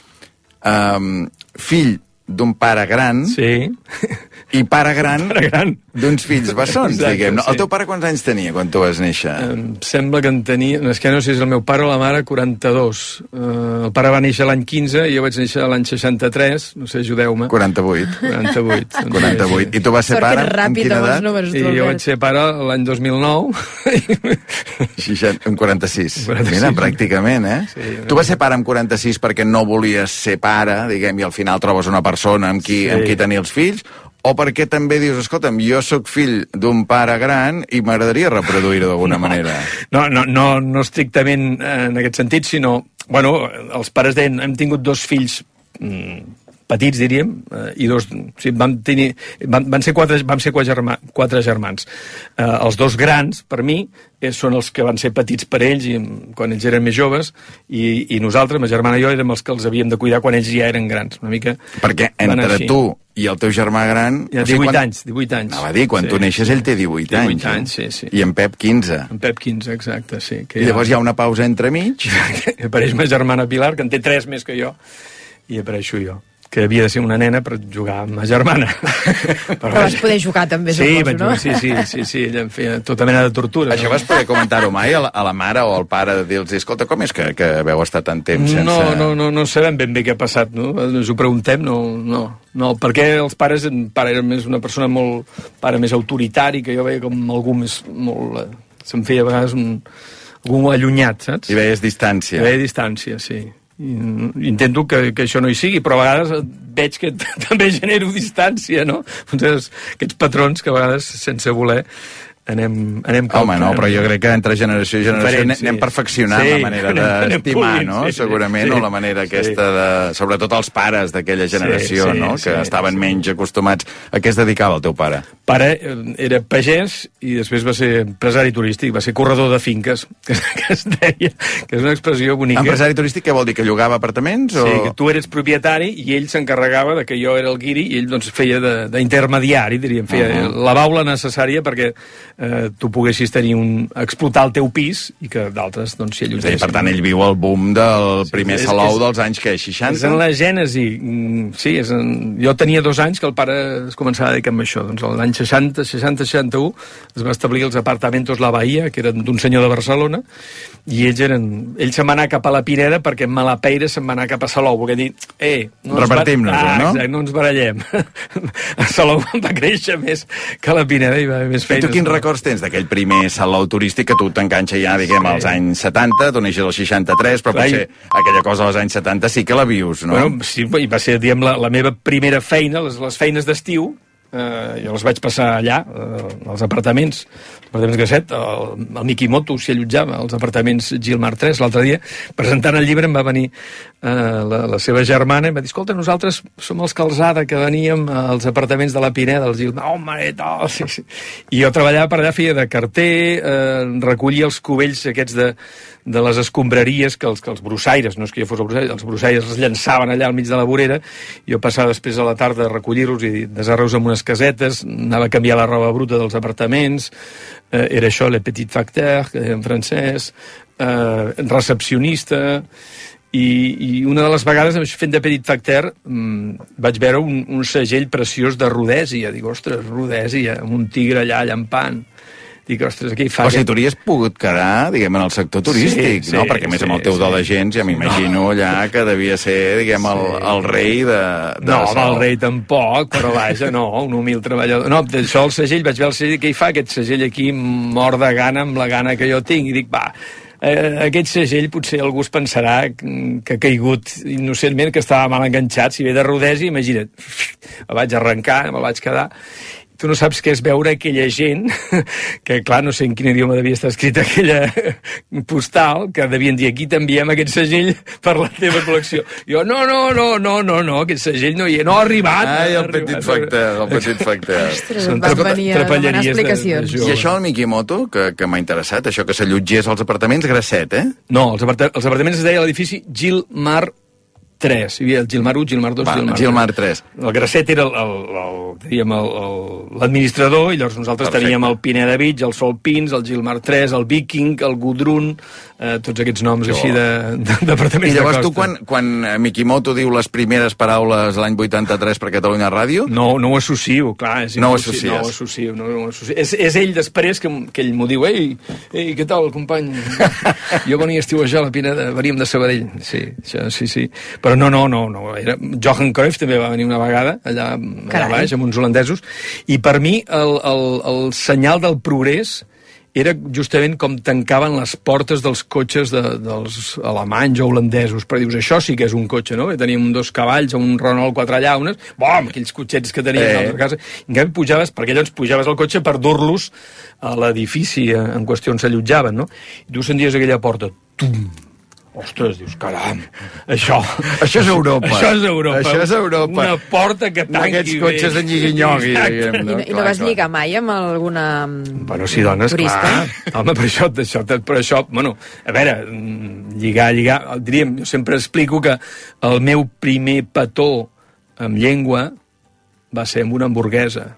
um, fill d'un pare gran sí. (laughs) (laughs) i pare gran, Pare gran. d'uns fills bessons, Exacte, diguem. No? sí. El teu pare quants anys tenia quan tu vas néixer? Em sembla que en tenia... no, És que no sé si és el meu pare o la mare, 42. Uh, el pare va néixer l'any 15 i jo vaig néixer l'any 63, no sé, ajudeu-me. 48. 48. 48. I tu vas ser pare ràpid quina edat? I jo vaig ser pare l'any 2009. 60, (laughs) amb 46. 46. Mira, pràcticament, eh? Sí, tu vas ser pare amb 46 perquè no volies ser pare, diguem, i al final trobes una persona amb qui, Sí. amb qui tenir els fills, o perquè també dius, escolta'm, jo sóc fill d'un pare gran i m'agradaria reproduir-ho d'alguna (laughs) manera. No, no, no, no estrictament eh, en aquest sentit, sinó... Bueno, els pares deien, hem tingut dos fills mm, petits, diríem, eh, i dos... O sigui, vam, tenir, van, van ser quatre, vam ser quatre, germà, quatre germans. Eh, els dos grans, per mi, eh, són els que van ser petits per ells i, mm, quan ells eren més joves, i, i nosaltres, ma germana i jo, érem els que els havíem de cuidar quan ells ja eren grans. Una mica... Perquè entre així. tu i el teu germà gran... Hi ha o sigui, 18 quan- anys, 18 anys. Anava a dir, quan Sí, tu neixes sí. ell té 18, 18 anys. anys, eh? sí, sí. I en Pep 15. En Pep 15, exacte, sí. Que I llavors hi ha una pausa entremig. (laughs) apareix ma germana Pilar, que en té tres més que jo, i apareixo jo que havia de ser una nena per jugar amb ma germana. (laughs) Però vas poder jugar també, Sí, suposo, vaig no? sí, sí, sí, sí, ella em feia tota mena de tortura. Això vas poder comentar-ho mai a la, a la mare o al pare, de dir-los, escolta, com és que, que veu estar tant temps sense... No, no, no, no sabem ben bé què ha passat, no? Ens ho preguntem, no, no, no, perquè els pares, en pare era més una persona molt, pare més autoritari, que jo veia com algú més, molt, eh, se'm feia a vegades un, algú allunyat, saps? I veies distància. Hi veia distància, sí. I intento que, que això no hi sigui, però a vegades veig que (laughs) també genero distància, no? Aquests patrons que a vegades, sense voler, anem, anem Home, no, però jo crec que entre generació i generació Diferent, anem, sí. perfeccionant Sí, la manera (laughs) d'estimar, no? sí, sí. Segurament, Sí. o la manera Sí. aquesta de... Sobretot els pares d'aquella generació, sí, no? sí, Que estaven menys acostumats. A què es dedicava el teu pare? pare eh, era pagès i després va ser empresari turístic, va ser corredor de finques, (laughs) que, es deia, que és una expressió bonica. Empresari turístic, què vol dir? Que llogava apartaments? Sí, o... que tu eres propietari i ell s'encarregava de que jo era el guiri i ell doncs feia de- d'intermediari, diríem, feia uh -huh. la baula necessària perquè eh, tu poguessis tenir un, explotar el teu pis i que d'altres doncs s'hi a allotgessin. per tant, ell viu el boom del primer és- salou és- dels anys que 60. És en la gènesi, mm, sí, és en... jo tenia dos anys que el pare es començava a dedicar a això, doncs l'any 60, 60, 61 es va establir els apartamentos La Bahia, que eren d'un senyor de Barcelona, i ells eren... Ell se'n va anar cap a la Pineda perquè Malapeira se'n va anar cap a Salou, perquè dir, eh... ens Repartim-nos-ho, ah, no? Exacte, no ens barallem. (laughs) a Salou va créixer més que la Pineda i va haver més I feines. tu quins records tens d'aquell primer salou turístic que tu t'enganxa ja, diguem, als anys 70, tu neixes al 63, però Clar, i- potser aquella cosa als anys 70 sí que la vius, no? Bueno, sí, i va ser, diguem, la, la meva primera feina, les, les feines d'estiu, eh, jo les vaig passar allà, eh, als apartaments, als apartaments Gasset, el, el Miki Moto s'hi allotjava, als apartaments Gilmar 3, l'altre dia, presentant el llibre em va venir eh, la, la seva germana i va dir, escolta, nosaltres som els Calzada que veníem als apartaments de la Pineda, del Gilmar, oh, mare, tal, sí, sí. I jo treballava per allà, feia de carter, eh, recollia els cubells aquests de, de les escombraries que els, que els brossaires, no és que jo fos el brossaire, els brossaires es llançaven allà al mig de la vorera, jo passava després a la tarda a recollir-los i desarreus amb unes casetes, anava a canviar la roba bruta dels apartaments, eh, era això, le petit facteur, que en francès, eh, recepcionista, i, i una de les vegades fent de petit facteur mmm, vaig veure un, un segell preciós de Rodèsia dic, ostres, Rodèsia, amb un tigre allà llampant dic, ostres, aquí fa... O sigui, tu hauries pogut quedar, diguem, en el sector turístic, Sí, sí, no? Perquè, més, sí, amb el teu do sí. de gens, ja m'imagino allà que devia ser, diguem, el, el rei de... de No, el rei tampoc, però vaja, no, un humil treballador. No, d'això el segell, vaig veure el segell, què hi fa aquest segell aquí, mort de gana amb la gana que jo tinc, i dic, va, eh, aquest segell potser algú es pensarà que ha caigut innocentment, que estava mal enganxat, si ve de Rodesi, imagina't, el vaig arrencar, me'l vaig quedar, tu no saps què és veure aquella gent, (laughs) que clar, no sé en quin idioma devia estar escrita aquella (laughs) postal, que devien dir aquí t'enviem aquest segell (laughs) per la teva col·lecció. Jo, no, no, no, no, no, no, aquest segell no hi ha, no ha arribat. Ai, no ha el petit arribat. facteur, el petit facteur. Ostres, Són trapa- venir a demanar trapelleries de- explicacions. de I això el Mikimoto, que, que m'ha interessat, això que s'allotgés als apartaments, grasset, eh? No, els, aparta els apartaments es deia l'edifici Gilmar 3. Hi havia el Gilmar 1, Gilmar 2, Va, Gilmar, Gilmar 3. El Grasset era el- el- el- l'administrador i llavors nosaltres Perfecte. teníem el Pineda Beach, el Sol Pins, el Gilmar 3, el Viking, el Gudrun, eh, tots aquests noms així de- de- d'apartaments I llavors de tu, costa. quan, quan eh, Mikimoto diu les primeres paraules l'any 83 per Catalunya Ràdio... No, no ho associo, clar. És No ho associes. No ho associo, no, no ho associo. És, és ell després que, que ell m'ho diu, ei, ei, què tal, company? (laughs) jo venia a estiuejar a la Pineda, veníem de Sabadell. Sí, això, sí, sí. Però no, no, no, no. Era... Johan Cruyff també va venir una vegada, allà, allà baix, amb uns holandesos, i per mi el, el, el senyal del progrés era justament com tancaven les portes dels cotxes de, dels alemanys o holandesos, però dius, això sí que és un cotxe, no? Que teníem dos cavalls, un Renault quatre llaunes, bom, aquells cotxets que teníem Eh. eh. a casa. En canvi, pujaves, perquè llavors pujaves al cotxe per dur-los a l'edifici en qüestió on s'allotjaven, no? I tu senties aquella porta, tum, Ostres, dius, caram, això... Això és Europa. Això és Europa. Això és Europa. Una porta que No tanqui aquests cotxes de nyigui-nyogui, Exacte. diguem, I, no? no, I no vas lligar mai amb alguna mm, Bueno, sí, dones, turista? clar. Home, per això, això, per això, bueno, a veure, mm, lligar, lligar, diríem, jo sempre explico que el meu primer petó amb llengua va ser amb una hamburguesa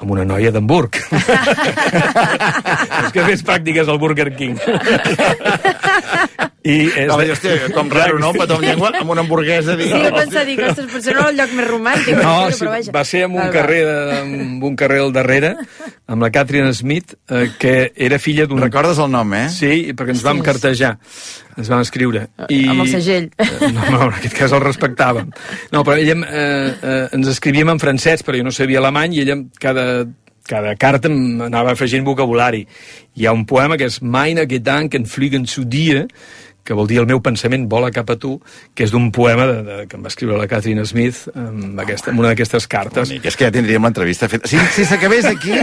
amb una noia d'Hamburg. (laughs) (laughs) és que fes pràctiques al Burger King. (laughs) I és No, hòstia, com raro, no? Un petó amb llengua amb una hamburguesa. Sí, jo pensava, dic, ostres, potser no era el lloc més romàntic. No, però sí, vaja. va ser amb un, val. carrer, de- amb un carrer al darrere, amb la Catherine Smith, eh, que era filla d'un... Recordes el nom, eh? Sí, perquè ens vam Sí. cartejar, ens vam escriure. I... Amb el segell. Eh, No, no, en aquest cas el respectàvem. No, però ella eh, eh, ens escrivíem en francès, però jo no sabia alemany, i ella cada, cada carta em anava afegint vocabulari. Hi ha un poema que és Meine Gedanken fliegen zu dir, que vol dir el meu pensament vola cap a tu, que és d'un poema de, de, que em va escriure la Catherine Smith amb, aquesta, amb una d'aquestes cartes. Bonic, és que ja tindríem l'entrevista feta. Si, si s'acabés aquí,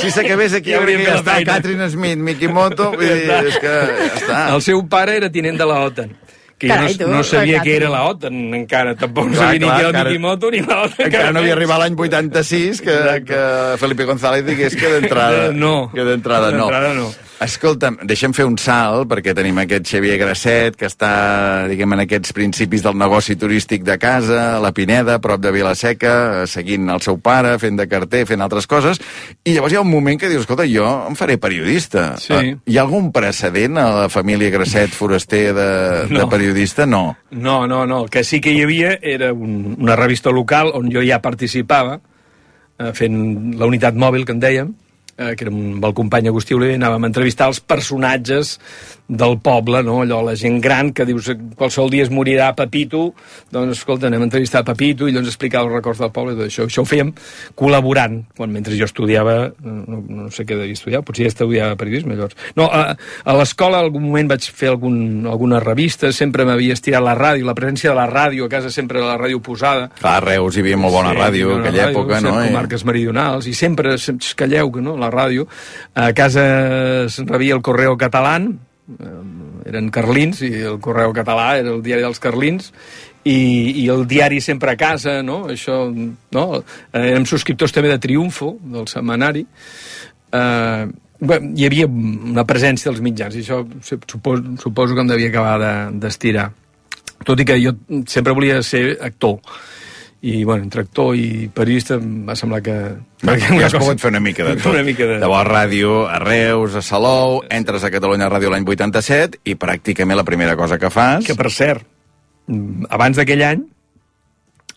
si s'acabés aquí, Ja ja hauríem que ja la està feina. Catherine Smith, Mikimoto, vull dir, és que ja està. El seu pare era tinent de la OTAN que Carai, tu, no, no sabia què era la OTAN, encara. Tampoc no Clar, sabia ni clar, què era el Mikimoto ni la OTAN. Encara no havia arribat l'any 86 que, que Felipe González digués que d'entrada No. que d'entrada no. D'entrada no. Escolta'm, deixem fer un salt, perquè tenim aquest Xavier Grasset, que està, diguem, en aquests principis del negoci turístic de casa, a la Pineda, a prop de Vilaseca, seguint el seu pare, fent de carter, fent altres coses, i llavors hi ha un moment que dius, escolta, jo em faré periodista. Sí. Eh, Hi ha algun precedent a la família Grasset foraster de, de No. periodista? No. No, no, no. El que sí que hi havia era un, una revista local on jo ja participava, eh, fent la unitat mòbil, que en dèiem, eh, que era amb el company Agustí Oliver, anàvem a entrevistar els personatges del poble, no? allò, la gent gran que dius qualsevol dia es morirà Pepito, doncs escolta, anem a entrevistar Pepito i allò ens explicava els records del poble i tot això. Això ho fèiem col·laborant, quan mentre jo estudiava, no, no sé què devia estudiar, potser ja estudiava periodisme llavors. No, a, a l'escola en algun moment vaig fer algun, alguna revista, sempre m'havia estirat la ràdio, la presència de la ràdio a casa sempre la ràdio posada, Clar, a Reus hi havia molt bona Sí, ràdio, bona aquella ràdio, època, no? I- comarques meridionals, i sempre, calleu, que no, la ràdio. A casa es rebia el Correo Catalán, eh, eren carlins, i el Correo Català era el diari dels carlins, i, i el diari sempre a casa, no? Això, no? Eh, Érem subscriptors també de Triunfo, del setmanari. Eh, bé, hi havia una presència dels mitjans, i això suposo, suposo que em devia acabar de- d'estirar. Tot i que jo sempre volia ser actor i bueno, entre actor i periodista em va semblar que... Ja has pogut fer una mica de (laughs) tot. Una mica de... Llavors, ràdio a Reus, a Salou, entres a Catalunya Ràdio l'any 87 i pràcticament la primera cosa que fas... Que, per cert, mm, abans d'aquell any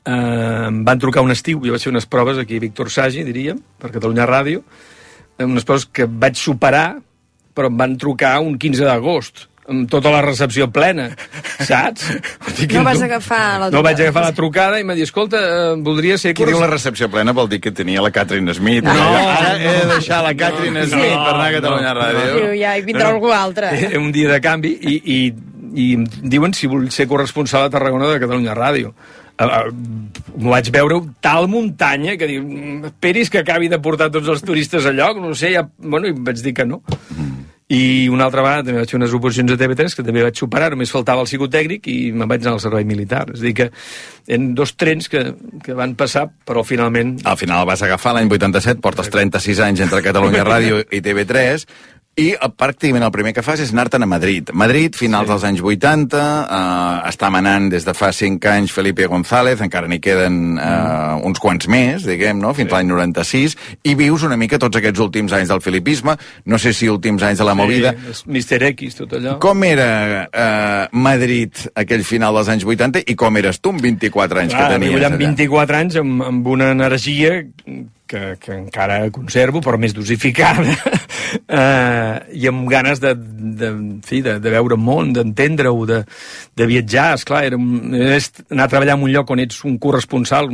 eh, em van trucar un estiu, jo vaig fer unes proves aquí a Víctor Sagi, diríem, per Catalunya Ràdio, eh, unes proves que vaig superar, però em van trucar un 15 d'agost, amb tota la recepció plena, saps? No vas agafar la No vaig agafar la trucada i em va dir, escolta, eh, voldria ser... Qui diu la recepció plena vol dir que tenia la Catherine Smith. No. Ara he de deixar la Catherine No. Smith No. per anar a Catalunya No. Ràdio. Diu, ja, hi vindrà algú altre. Eh, un dia de canvi i, i, i em diuen si vull ser corresponsal a Tarragona de Catalunya Ràdio. M'ho vaig veure tal muntanya que diu, "Mm, esperis que acabi de portar tots els turistes a lloc, no ho sé, ja... bueno, i vaig dir que no. I una altra vegada també vaig fer unes oposicions a TV3 que també vaig superar, només faltava el psicotècnic i me'n vaig anar al servei militar. És a dir que eren dos trens que, que van passar, però finalment... Al final vas agafar l'any 87, portes 36 anys entre Catalunya Ràdio i TV3, i eh, pràcticament el primer que fas és anar-te'n a Madrid. Madrid, finals sí. dels anys 80, eh, està manant des de fa 5 anys Felipe González, encara n'hi queden eh, Mm. uns quants més, diguem, no? fins sí. l'any 96, i vius una mica tots aquests últims anys del filipisme, no sé si últims anys de la movida. Sí, Mister X, tot allò. Com era eh, Madrid aquell final dels anys 80 i com eres tu amb 24 anys Clar, que tenies amb allà? 24 anys amb, amb una energia que, que encara conservo, però més dosificada, (laughs) eh, i amb ganes de, de, fi, de, de veure món, d'entendre-ho, de, de viatjar, esclar, era és anar a treballar en un lloc on ets un corresponsal,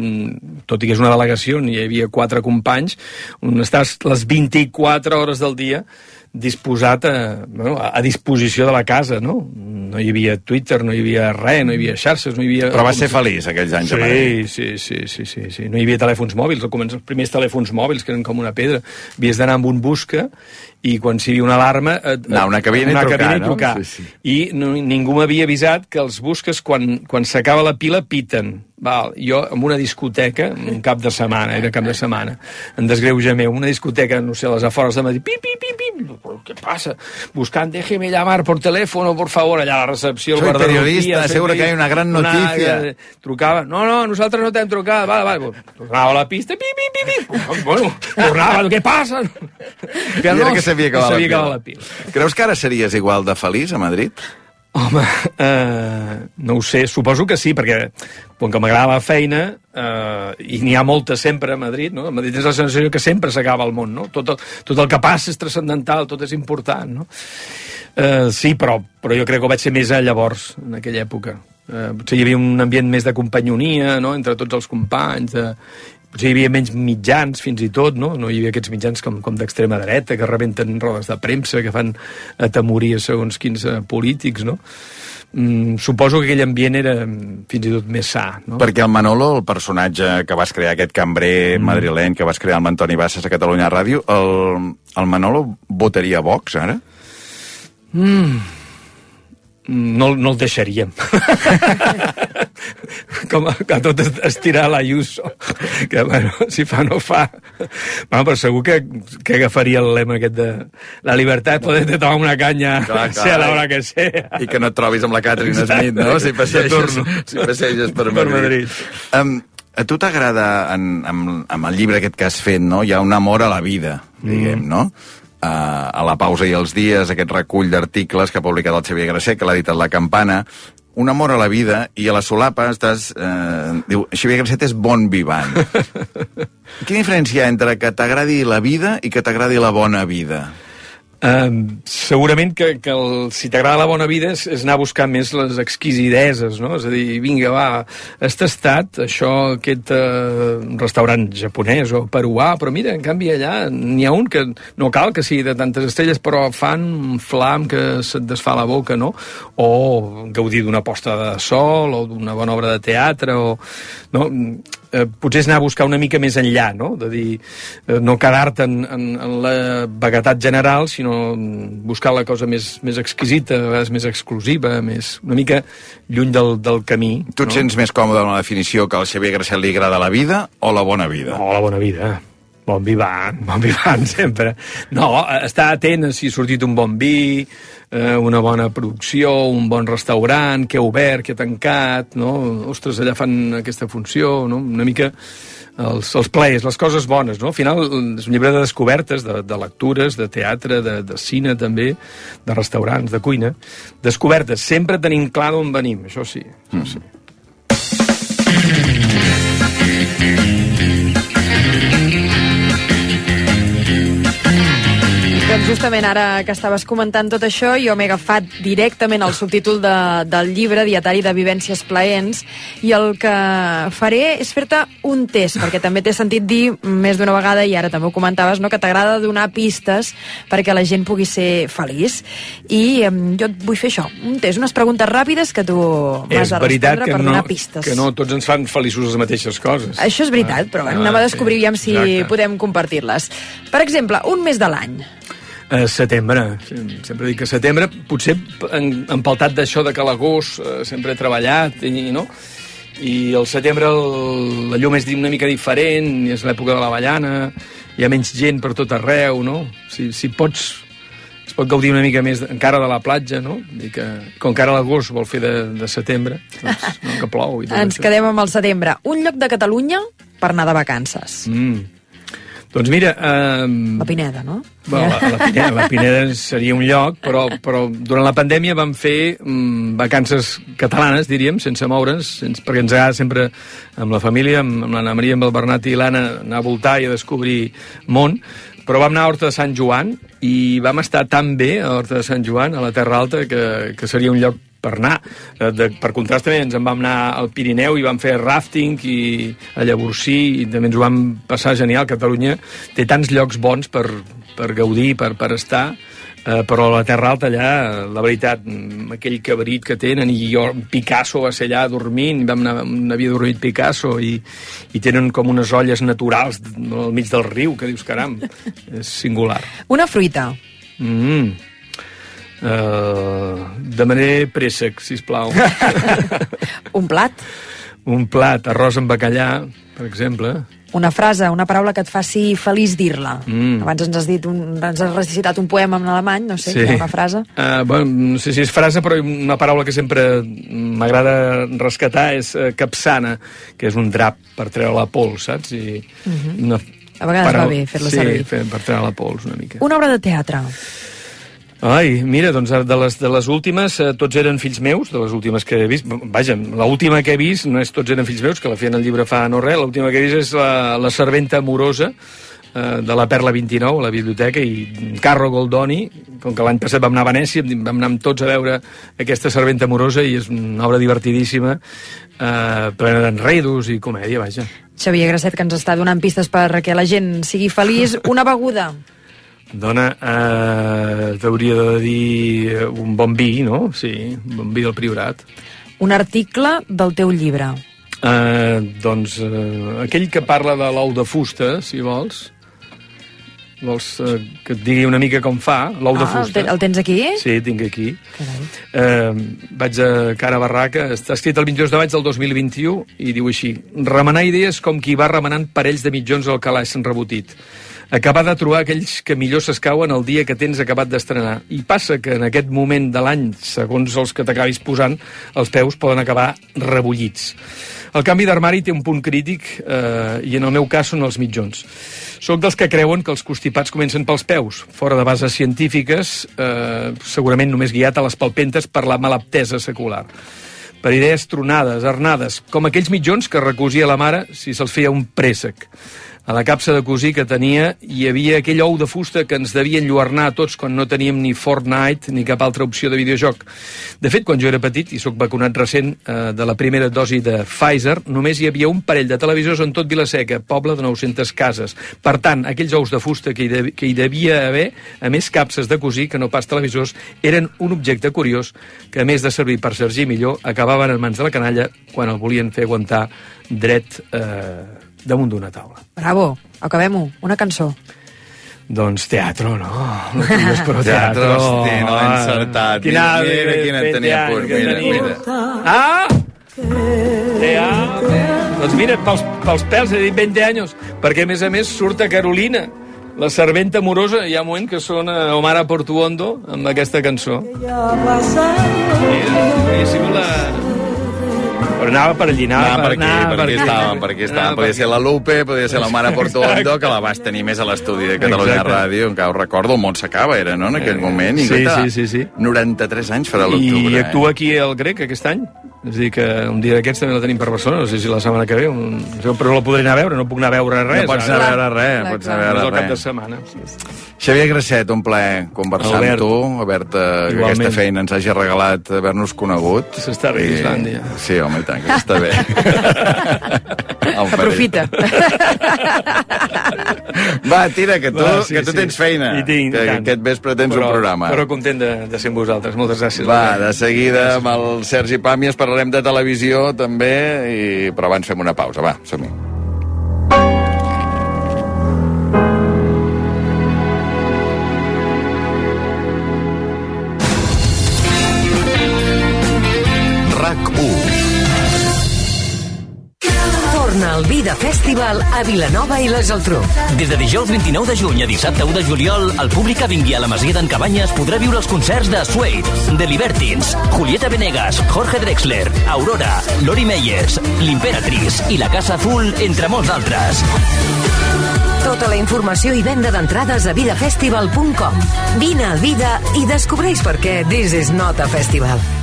tot i que és una delegació, on hi havia quatre companys, on estàs les 24 hores del dia disposat a, bueno, a disposició de la casa, no? No hi havia Twitter, no hi havia res, no hi havia xarxes, no hi havia... Però vas ser feliç aquells anys sí. Sí, sí, sí, sí, sí. No hi havia telèfons mòbils, al començar els primers telèfons mòbils, que eren com una pedra. Havies d'anar amb un busca i quan s'hi havia una alarma... Et, Anar a una cabina i una trucar, cabina i no? trucar. Sí, sí. I no, ningú m'havia avisat que els busques, quan, quan s'acaba la pila, piten. Val, jo, en una discoteca, un cap de setmana, era cap de setmana, en desgreuja meu, una discoteca, no sé, a les afores de Madrid, pip, pip, pip, pip, però què passa? Buscant, déjeme llamar por teléfono, por favor, allà a la recepció, Soy periodista, soy seguro que hay una gran noticia. Una, trucava, no, no, nosaltres no t'hem trucat, vale, vale, tornava a la pista, pip, pip, pip, pip, (laughs) bueno, tornava, què passa? I era que acabat la la pila. Creus que ara series igual de feliç a Madrid? Home, eh, no ho sé, suposo que sí, perquè com que m'agrada la feina, eh, i n'hi ha molta sempre a Madrid, no? A Madrid és la sensació que sempre s'acaba el món, no? Tot el, tot el que passa és transcendental, tot és important, no? Eh, sí, però, però jo crec que ho vaig ser més a llavors, en aquella època. Eh, potser hi havia un ambient més de companyonia, no?, entre tots els companys, de, potser hi havia menys mitjans fins i tot, no? No hi havia aquests mitjans com, com d'extrema dreta que rebenten rodes de premsa, que fan atemorir segons quins eh, polítics, no? Mm, suposo que aquell ambient era mm, fins i tot més sa, no? Perquè el Manolo, el personatge que vas crear, aquest cambrer mm. madrileny que vas crear amb Antoni Bassas a Catalunya Ràdio, el, el Manolo votaria Vox, ara? Mm. No, no el deixaríem. (laughs) Com a, a tot estirar l'Ayuso, que, bueno, si fa no fa. Bueno, però segur que, que agafaria el lema aquest de la llibertat poder te tomar una canya, Clar, clar. sea l'hora que sea. I que no et trobis amb la Catherine Exacte. Smith, no? Si passeges, si passeges per Per Madrid. Madrid. Um, a tu t'agrada, en, amb el llibre aquest que has fet, no? Hi ha un amor a la vida, diguem, Mm. no? Uh, a la pausa i els dies, aquest recull d'articles que ha publicat el Xavier Grasset, que l'ha editat La Campana, un amor a la vida, i a la solapa estàs... Eh, diu, Xavier Grasset és bon vivant. (laughs) Quina diferència hi ha entre que t'agradi la vida i que t'agradi la bona vida? Um, segurament que, que el, si t'agrada la bona vida és, és anar a buscar més les exquisideses, no? És a dir, vinga, va, has tastat això, aquest uh, restaurant japonès o peruà, però mira, en canvi allà n'hi ha un que no cal que sigui de tantes estrelles, però fan un flam que se't desfà la boca, no? O gaudir d'una posta de sol, o d'una bona obra de teatre, o... No? Eh, potser és anar a buscar una mica més enllà, no? De dir, eh, no quedar-te en, en, en la vaguetat general, sinó buscar la cosa més, més exquisita, a vegades més exclusiva, més, una mica lluny del, del camí. Tu et sents més còmode amb la definició que al Xavier Grasset li agrada la vida o la bona vida? No, la bona vida. Bon vivant, bon vivant (laughs) sempre. No, estar atent a si ha sortit un bon vi, eh, una bona producció, un bon restaurant, que ha obert, que ha tancat, no? Ostres, allà fan aquesta funció, no? Una mica els, els plaers, les coses bones, no? Al final és un llibre de descobertes, de, de lectures, de teatre, de, de cine també, de restaurants, de cuina. Descobertes, sempre tenim clar d'on venim, això sí, això sí. Doncs justament ara que estaves comentant tot això, jo m'he agafat directament el subtítol de, del llibre, Dietari de Vivències Plaents, i el que faré és fer-te un test, perquè també t'he sentit dir més d'una vegada, i ara també ho comentaves, no, que t'agrada donar pistes perquè la gent pugui ser feliç. I em, jo et vull fer això, un test, unes preguntes ràpides que tu m'has de respondre per no, donar pistes. que no tots ens fan feliços les mateixes coses. Això és veritat, però Ah, anem a sí, descobrir aviam si exacte. podem compartir-les. Per exemple, un mes de l'any. Eh, setembre, sí, sempre dic que setembre, potser en- empaltat d'això de que l'agost eh, sempre he treballat, i, no? I al setembre el, la llum és una mica diferent, i és l'època de l'avellana, hi ha menys gent per tot arreu, no? Si, si pots es pot gaudir una mica més encara de la platja, no? I que, com que ara l'agost vol fer de, de setembre, doncs, no, que plou i tot Ens això. quedem amb el setembre. Un lloc de Catalunya per anar de vacances. Mm. Doncs mira... Eh, La Pineda, no? Bueno, la, la, Pineda, la Pineda seria un lloc, però, però durant la pandèmia vam fer mm, vacances catalanes, diríem, sense moure'ns, sense, perquè ens agrada sempre amb la família, amb, amb l'Anna Maria, amb el Bernat i l'Anna, anar a voltar i a descobrir món, però vam anar a Horta de Sant Joan i vam estar tan bé a Horta de Sant Joan, a la Terra Alta, que, que seria un lloc per anar. Eh, De, per contrast també ens en vam anar al Pirineu i vam fer rafting i a Llavorsí i també ens ho vam passar genial. Catalunya té tants llocs bons per, per gaudir, per, per estar, eh, però a la Terra Alta allà, la veritat, aquell cabrit que tenen, i jo, Picasso va ser allà dormint, vam anar, havia dormit Picasso, i, i tenen com unes olles naturals al mig del riu, que dius, caram, és singular. Una fruita. Mm. Uh, demanaré préssec, sisplau. (laughs) Un plat. Un plat, arròs amb bacallà, per exemple. Una frase, una paraula que et faci feliç dir-la. Mm. Abans ens has dit un, ens has recitat un poema en alemany, no sé, Sí. sí. una frase. Uh, bueno, no sé si és frase, però una paraula que sempre m'agrada rescatar és uh, capsana, que és un drap per treure la pols, saps? I Mhm. una A vegades paraula- va bé fer-la sí, servir. fer, per treure la pols una mica. Una obra de teatre. Ai, mira, doncs de les, de les últimes, eh, tots eren fills meus, de les últimes que he vist. Vaja, l'última que he vist no és tots eren fills meus, que la feien el llibre fa no res, l'última que he vist és la, la serventa amorosa, eh, de la Perla 29 a la biblioteca i Carro Goldoni, com que l'any passat vam anar a Venècia, vam anar amb tots a veure aquesta serventa amorosa i és una obra divertidíssima, eh, plena d'enredos i comèdia, vaja. Xavier Grasset, que ens està donant pistes perquè la gent sigui feliç. Una beguda. Dona, eh, t'hauria de dir eh, un bon vi, no? Sí, un bon vi del Priorat. Un article del teu llibre. Uh, doncs uh, aquell que parla de l'ou de fusta, si vols, Vols eh, que et digui una mica com fa, l'ou de Ah, el, fusta? te- el tens aquí? Sí, tinc aquí. Eh, vaig a cara barraca. Està escrit el 22 de maig del 2021 i diu així. Remenar idees com qui va remenant parells de mitjons al calaix rebotit. Acabar de trobar aquells que millor s'escauen el dia que tens acabat d'estrenar. I passa que en aquest moment de l'any, segons els que t'acabis posant, els peus poden acabar rebullits. El canvi d'armari té un punt crític eh, i en el meu cas són els mitjons. Soc dels que creuen que els constipats comencen pels peus, fora de bases científiques, eh, segurament només guiat a les palpentes per la malaptesa secular per idees tronades, arnades, com aquells mitjons que recosia la mare si se'ls feia un préssec. A la capsa de cosir que tenia hi havia aquell ou de fusta que ens devia enlluernar a tots quan no teníem ni Fortnite ni cap altra opció de videojoc. De fet, quan jo era petit, i sóc vacunat recent eh, de la primera dosi de Pfizer, només hi havia un parell de televisors en tot Vilaseca, poble de 900 cases. Per tant, aquells ous de fusta que hi, de, que hi devia haver, a més capses de cosir que no pas televisors, eren un objecte curiós que, a més de servir per sergir millor, acabaven en mans de la canalla quan el volien fer aguantar dret eh, damunt d'una taula. Bravo, acabem-ho. Una cançó. Doncs teatro, no? No tingues però (laughs) Teatro, teatro. hosti, no l'he encertat. Quina, Mira quina et tenia que mira, mira. Ah! Teatro. Doncs mira, pels, pels pèls he dit 20 anys, perquè a més a més surt a Carolina, la serventa amorosa, hi ha un moment que sona Omar Portuondo amb aquesta cançó. Mira, hauria sigut la... Però anava per allí, anava, Anava per aquí, anava per aquí estàvem, per aquí estàvem. Podria ser la Lupe, podria ser la Mare Portuondo, que la vas tenir més a l'estudi de Catalunya Exacte. Ràdio, encara ho recordo, el món s'acaba, era, no?, en aquell moment. I, sí, guaita, sí, sí, sí. 93 anys farà l'octubre. I actua aquí al Grec aquest any. És a dir, que un dia d'aquests també la tenim per Barcelona, no sé si la setmana que ve, un... però la podré anar a veure, no puc anar a veure res. No pots anar a veure res, Clar, pots anar a veure És el cap res. de setmana. Xavier Grasset, un plaer conversar Albert. amb tu, haver-te que Igualment. aquesta feina ens hagi regalat haver-nos conegut. S'està bé, I- Islàndia. Sí, home, i tant, que s'està bé. (laughs) Aprofita. (laughs) Va, tira, que tu, Va, sí, que tu sí. tens feina. I tinc, que i tant. aquest vespre tens però, un programa. Però content de, de ser amb vosaltres. Moltes gràcies. Va, de seguida amb el Sergi Pàmies parlarem de televisió també, i... però abans fem una pausa. Va, som-hi. Al Vida Festival a Vilanova i la Geltrú. Des de dijous 29 de juny a dissabte 1 de juliol, el públic que vingui a la Masia d'en Cabanyes podrà viure els concerts de Suede, The Libertines, Julieta Venegas, Jorge Drexler, Aurora, Lori Meyers, l'Imperatriz i la Casa Full, entre molts altres. Tota la informació i venda d'entrades a vidafestival.com. Vine al Vida i descobreix per què This is not a festival.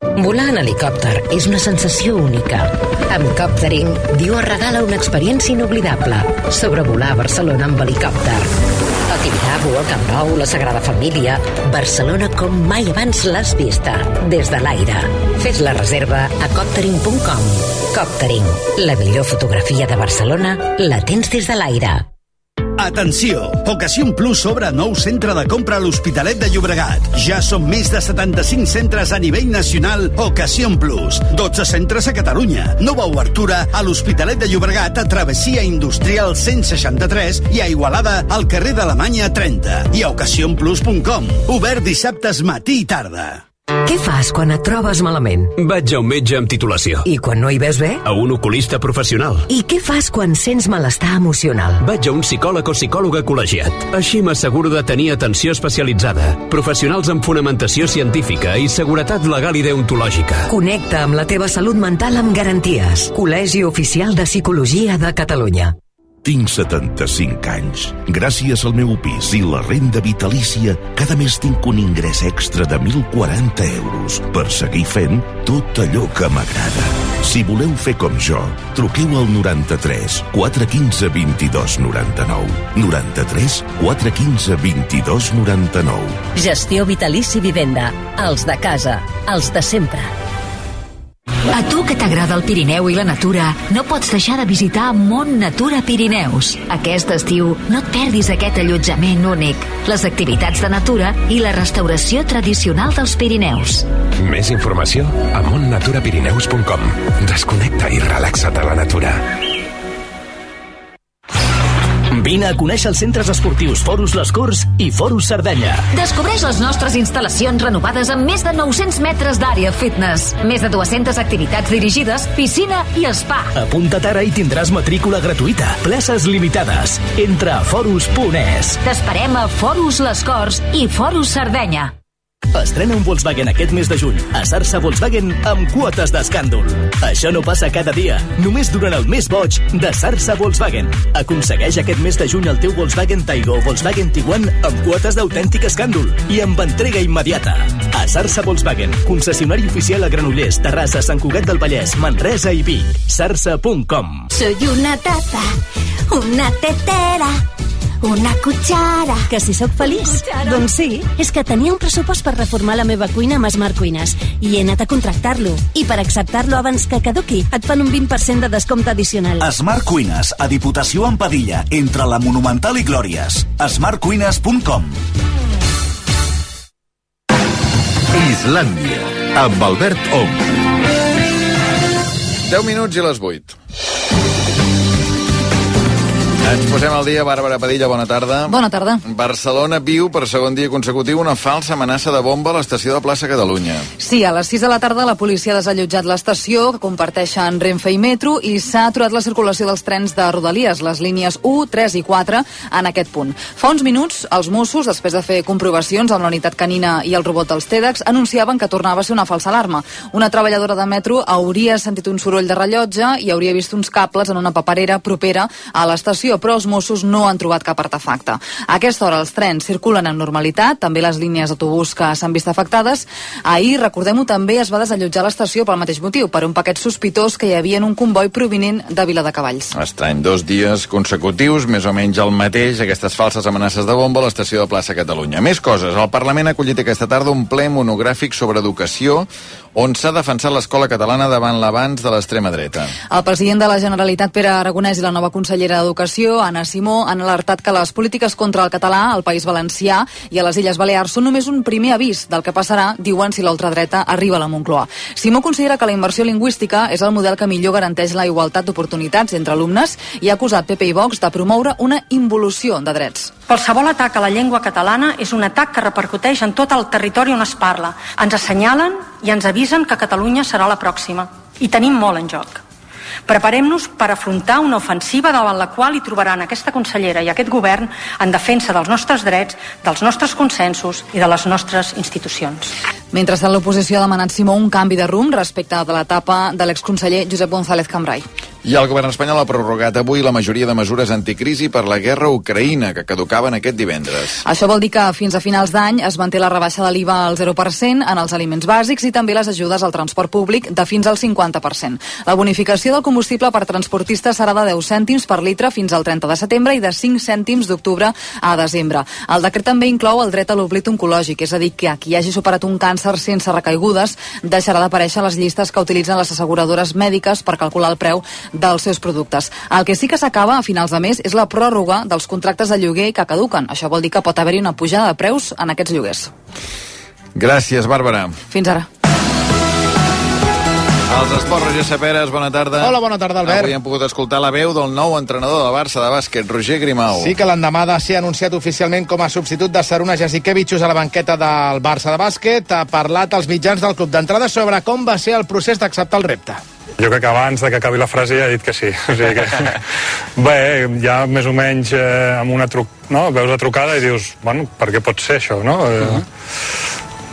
Volar en helicòpter és una sensació única. Amb Coptering, Diu regala una experiència inoblidable. Sobrevolar Barcelona amb helicòpter. El Tibidabo, el Camp Nou, la Sagrada Família... Barcelona com mai abans l'has vista. Des de l'aire. Fes la reserva a coptering.com. Coptering, la millor fotografia de Barcelona la tens des de l'aire. Atenció! Ocasión Plus obre nou centre de compra a l'Hospitalet de Llobregat. Ja són més de 75 centres a nivell nacional Ocasión Plus. 12 centres a Catalunya. Nova obertura a l'Hospitalet de Llobregat a Travessia Industrial 163 i a Igualada al carrer d'Alemanya 30. I a ocasionplus.com. Obert dissabtes matí i tarda. Què fas quan et trobes malament? Vaig a un metge amb titulació. I quan no hi ves bé? A un oculista professional. I què fas quan sents malestar emocional? Vaig a un psicòleg o psicòloga col·legiat. Així m'asseguro de tenir atenció especialitzada, professionals amb fonamentació científica i seguretat legal i deontològica. Connecta amb la teva salut mental amb garanties. Col·legi Oficial de Psicologia de Catalunya. Tinc 75 anys. Gràcies al meu pis i la renda vitalícia, cada mes tinc un ingrés extra de 1.040 euros per seguir fent tot allò que m'agrada. Si voleu fer com jo, truqueu al 93 415 22 99. 93 415 22 99. Gestió Vitalici Vivenda. Els de casa. Els de sempre. A tu que t'agrada el Pirineu i la natura, no pots deixar de visitar Mont Natura Pirineus. Aquest estiu no et perdis aquest allotjament únic, les activitats de natura i la restauració tradicional dels Pirineus. Més informació a montnaturapirineus.com. Desconnecta i relaxa't a la natura. Vine a conèixer els centres esportius Forus Les Corts i Forus Sardenya. Descobreix les nostres instal·lacions renovades amb més de 900 metres d'àrea fitness, més de 200 activitats dirigides, piscina i spa. Apunta't ara i tindràs matrícula gratuïta. Places limitades. Entra a forus.es. T'esperem a Forus Les Corts i Forus Sardenya. Estrena un Volkswagen aquest mes de juny a Sarsa Volkswagen amb quotes d'escàndol. Això no passa cada dia, només durant el mes boig de Sarsa Volkswagen. Aconsegueix aquest mes de juny el teu Volkswagen Taigo o Volkswagen Tiguan amb quotes d'autèntic escàndol i amb entrega immediata. A Sarsa Volkswagen, concessionari oficial a Granollers, Terrassa, Sant Cugat del Vallès, Manresa i Vic. Sarsa.com Soy una taza, una tetera, una cuchara. Que si sóc feliç? Doncs sí. És que tenia un pressupost per reformar la meva cuina amb Smart Cuines i he anat a contractar-lo. I per acceptar-lo abans que caduqui, et fan un 20% de descompte addicional. Smart Cuines, a Diputació en Padilla, entre la Monumental i Glòries. smartcuines.com Islàndia, amb Albert Ong. 10 minuts i les 8. Ens posem al dia, Bàrbara Padilla, bona tarda. Bona tarda. Barcelona viu per segon dia consecutiu una falsa amenaça de bomba a l'estació de plaça Catalunya. Sí, a les 6 de la tarda la policia ha desallotjat l'estació que comparteixen Renfe i Metro i s'ha aturat la circulació dels trens de Rodalies, les línies 1, 3 i 4 en aquest punt. Fa uns minuts, els Mossos, després de fer comprovacions amb la unitat canina i el robot dels TEDx, anunciaven que tornava a ser una falsa alarma. Una treballadora de Metro hauria sentit un soroll de rellotge i hauria vist uns cables en una paperera propera a l'estació, però els Mossos no han trobat cap artefacte. A aquesta hora els trens circulen amb normalitat, també les línies d'autobús que s'han vist afectades. Ahir, recordem-ho, també es va desallotjar l'estació pel mateix motiu, per un paquet sospitós que hi havia en un comboi provinent de Vila de Cavalls. Estrany, dos dies consecutius, més o menys el mateix, aquestes falses amenaces de bomba a l'estació de plaça Catalunya. Més coses, el Parlament ha acollit aquesta tarda un ple monogràfic sobre educació on s'ha defensat l'escola catalana davant l'avanç de l'extrema dreta. El president de la Generalitat, Pere Aragonès, i la nova consellera d'Educació, Anna Simó, han alertat que les polítiques contra el català al País Valencià i a les Illes Balears són només un primer avís del que passarà, diuen, si l'ultradreta arriba a la Moncloa. Simó considera que la immersió lingüística és el model que millor garanteix la igualtat d'oportunitats entre alumnes i ha acusat PP i Vox de promoure una involució de drets. Qualsevol atac a la llengua catalana és un atac que repercuteix en tot el territori on es parla. Ens assenyalen i ens avisen que Catalunya serà la pròxima. I tenim molt en joc. Preparem-nos per afrontar una ofensiva davant la qual hi trobaran aquesta consellera i aquest govern en defensa dels nostres drets, dels nostres consensos i de les nostres institucions. Mentrestant, l'oposició ha demanat Simó un canvi de rumb respecte de l'etapa de l'exconseller Josep González Cambrai. I el govern espanyol ha prorrogat avui la majoria de mesures anticrisi per la guerra a Ucraïna, que caducaven aquest divendres. Això vol dir que fins a finals d'any es manté la rebaixa de l'IVA al 0% en els aliments bàsics i també les ajudes al transport públic de fins al 50%. La bonificació del combustible per transportistes serà de 10 cèntims per litre fins al 30 de setembre i de 5 cèntims d'octubre a desembre. El decret també inclou el dret a l'oblit oncològic, és a dir, que qui hagi superat un càncer sense recaigudes deixarà d'aparèixer a les llistes que utilitzen les asseguradores mèdiques per calcular el preu dels seus productes. El que sí que s'acaba a finals de mes és la pròrroga dels contractes de lloguer que caduquen. Això vol dir que pot haver-hi una pujada de preus en aquests lloguers. Gràcies, Bàrbara. Fins ara. Els esports, Roger Saperes, bona tarda. Hola, bona tarda, Albert. Avui hem pogut escoltar la veu del nou entrenador del Barça de bàsquet, Roger Grimau. Sí que l'endemà de ser anunciat oficialment com a substitut de Saruna Jasikevichus a la banqueta del Barça de bàsquet, ha parlat als mitjans del club d'entrada sobre com va ser el procés d'acceptar el repte. Jo crec que abans de que acabi la frase ja he dit que sí. O sigui que, (laughs) bé, ja més o menys eh, amb una truc, no? veus la trucada i dius, bueno, per què pot ser això, no? Uh -huh.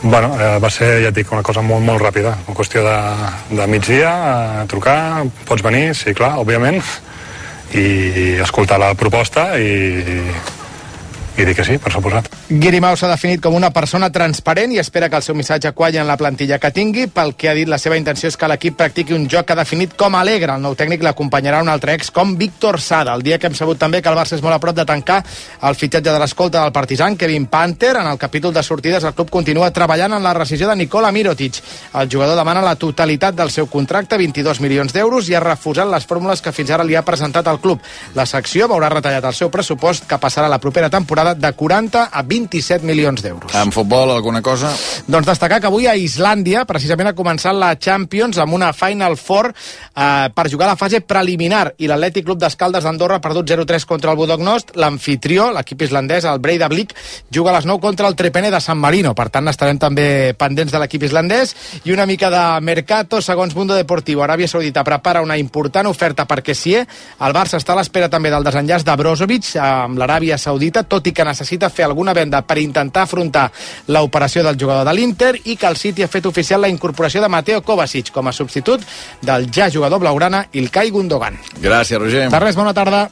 Bueno, eh, va ser, ja et dic, una cosa molt, molt ràpida. En qüestió de, de migdia, eh, trucar, pots venir, sí, clar, òbviament, i escoltar la proposta i, i dic que sí, per suposat. Guirimau s'ha definit com una persona transparent i espera que el seu missatge qualli en la plantilla que tingui. Pel que ha dit, la seva intenció és que l'equip practiqui un joc que ha definit com alegre. El nou tècnic l'acompanyarà un altre ex com Víctor Sada. El dia que hem sabut també que el Barça és molt a prop de tancar el fitxatge de l'escolta del partisan, Kevin Panther. En el capítol de sortides, el club continua treballant en la rescisió de Nicola Mirotic. El jugador demana la totalitat del seu contracte, 22 milions d'euros, i ha refusat les fórmules que fins ara li ha presentat el club. La secció veurà retallat el seu pressupost, que passarà la propera temporada de 40 a 27 milions d'euros. En futbol, alguna cosa? Doncs destacar que avui a Islàndia precisament ha començat la Champions amb una Final Four eh, per jugar la fase preliminar i l'Atlètic Club d'Escaldes d'Andorra ha perdut 0-3 contra el Budognost. L'anfitrió, l'equip islandès, el Breidablik, juga a les 9 contra el Trepene de San Marino. Per tant, estarem també pendents de l'equip islandès i una mica de mercato, segons Mundo Deportivo. Aràbia Saudita prepara una important oferta per Kessier. El Barça està a l'espera també del desenllaç de Brozovic amb l'Aràbia Saudita, tot i que necessita fer alguna venda per intentar afrontar l'operació del jugador de l'Inter i que el City ha fet oficial la incorporació de Mateo Kovacic com a substitut del ja jugador blaugrana Ilkay Gundogan. Gràcies, Roger. De res, bona tarda.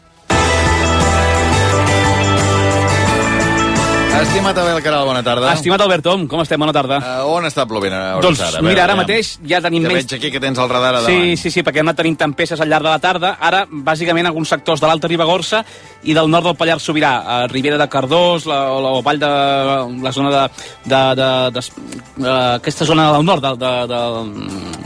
Estimat Abel Caral, bona tarda. Estimat Albert Tom, com estem? Bona tarda. Uh, on està plovent a hores Doncs ara? Mira, ara mateix ja tenim que menys... veig aquí que tens el radar a davant. Sí, sí, sí, perquè hem anat tenint tempestes al llarg de la tarda. Ara, bàsicament, alguns sectors de l'Alta Ribagorça i del nord del Pallars Sobirà, a Ribera de Cardós, la, la, la vall de... la zona de... de, de, de, de aquesta zona del nord del, de, de,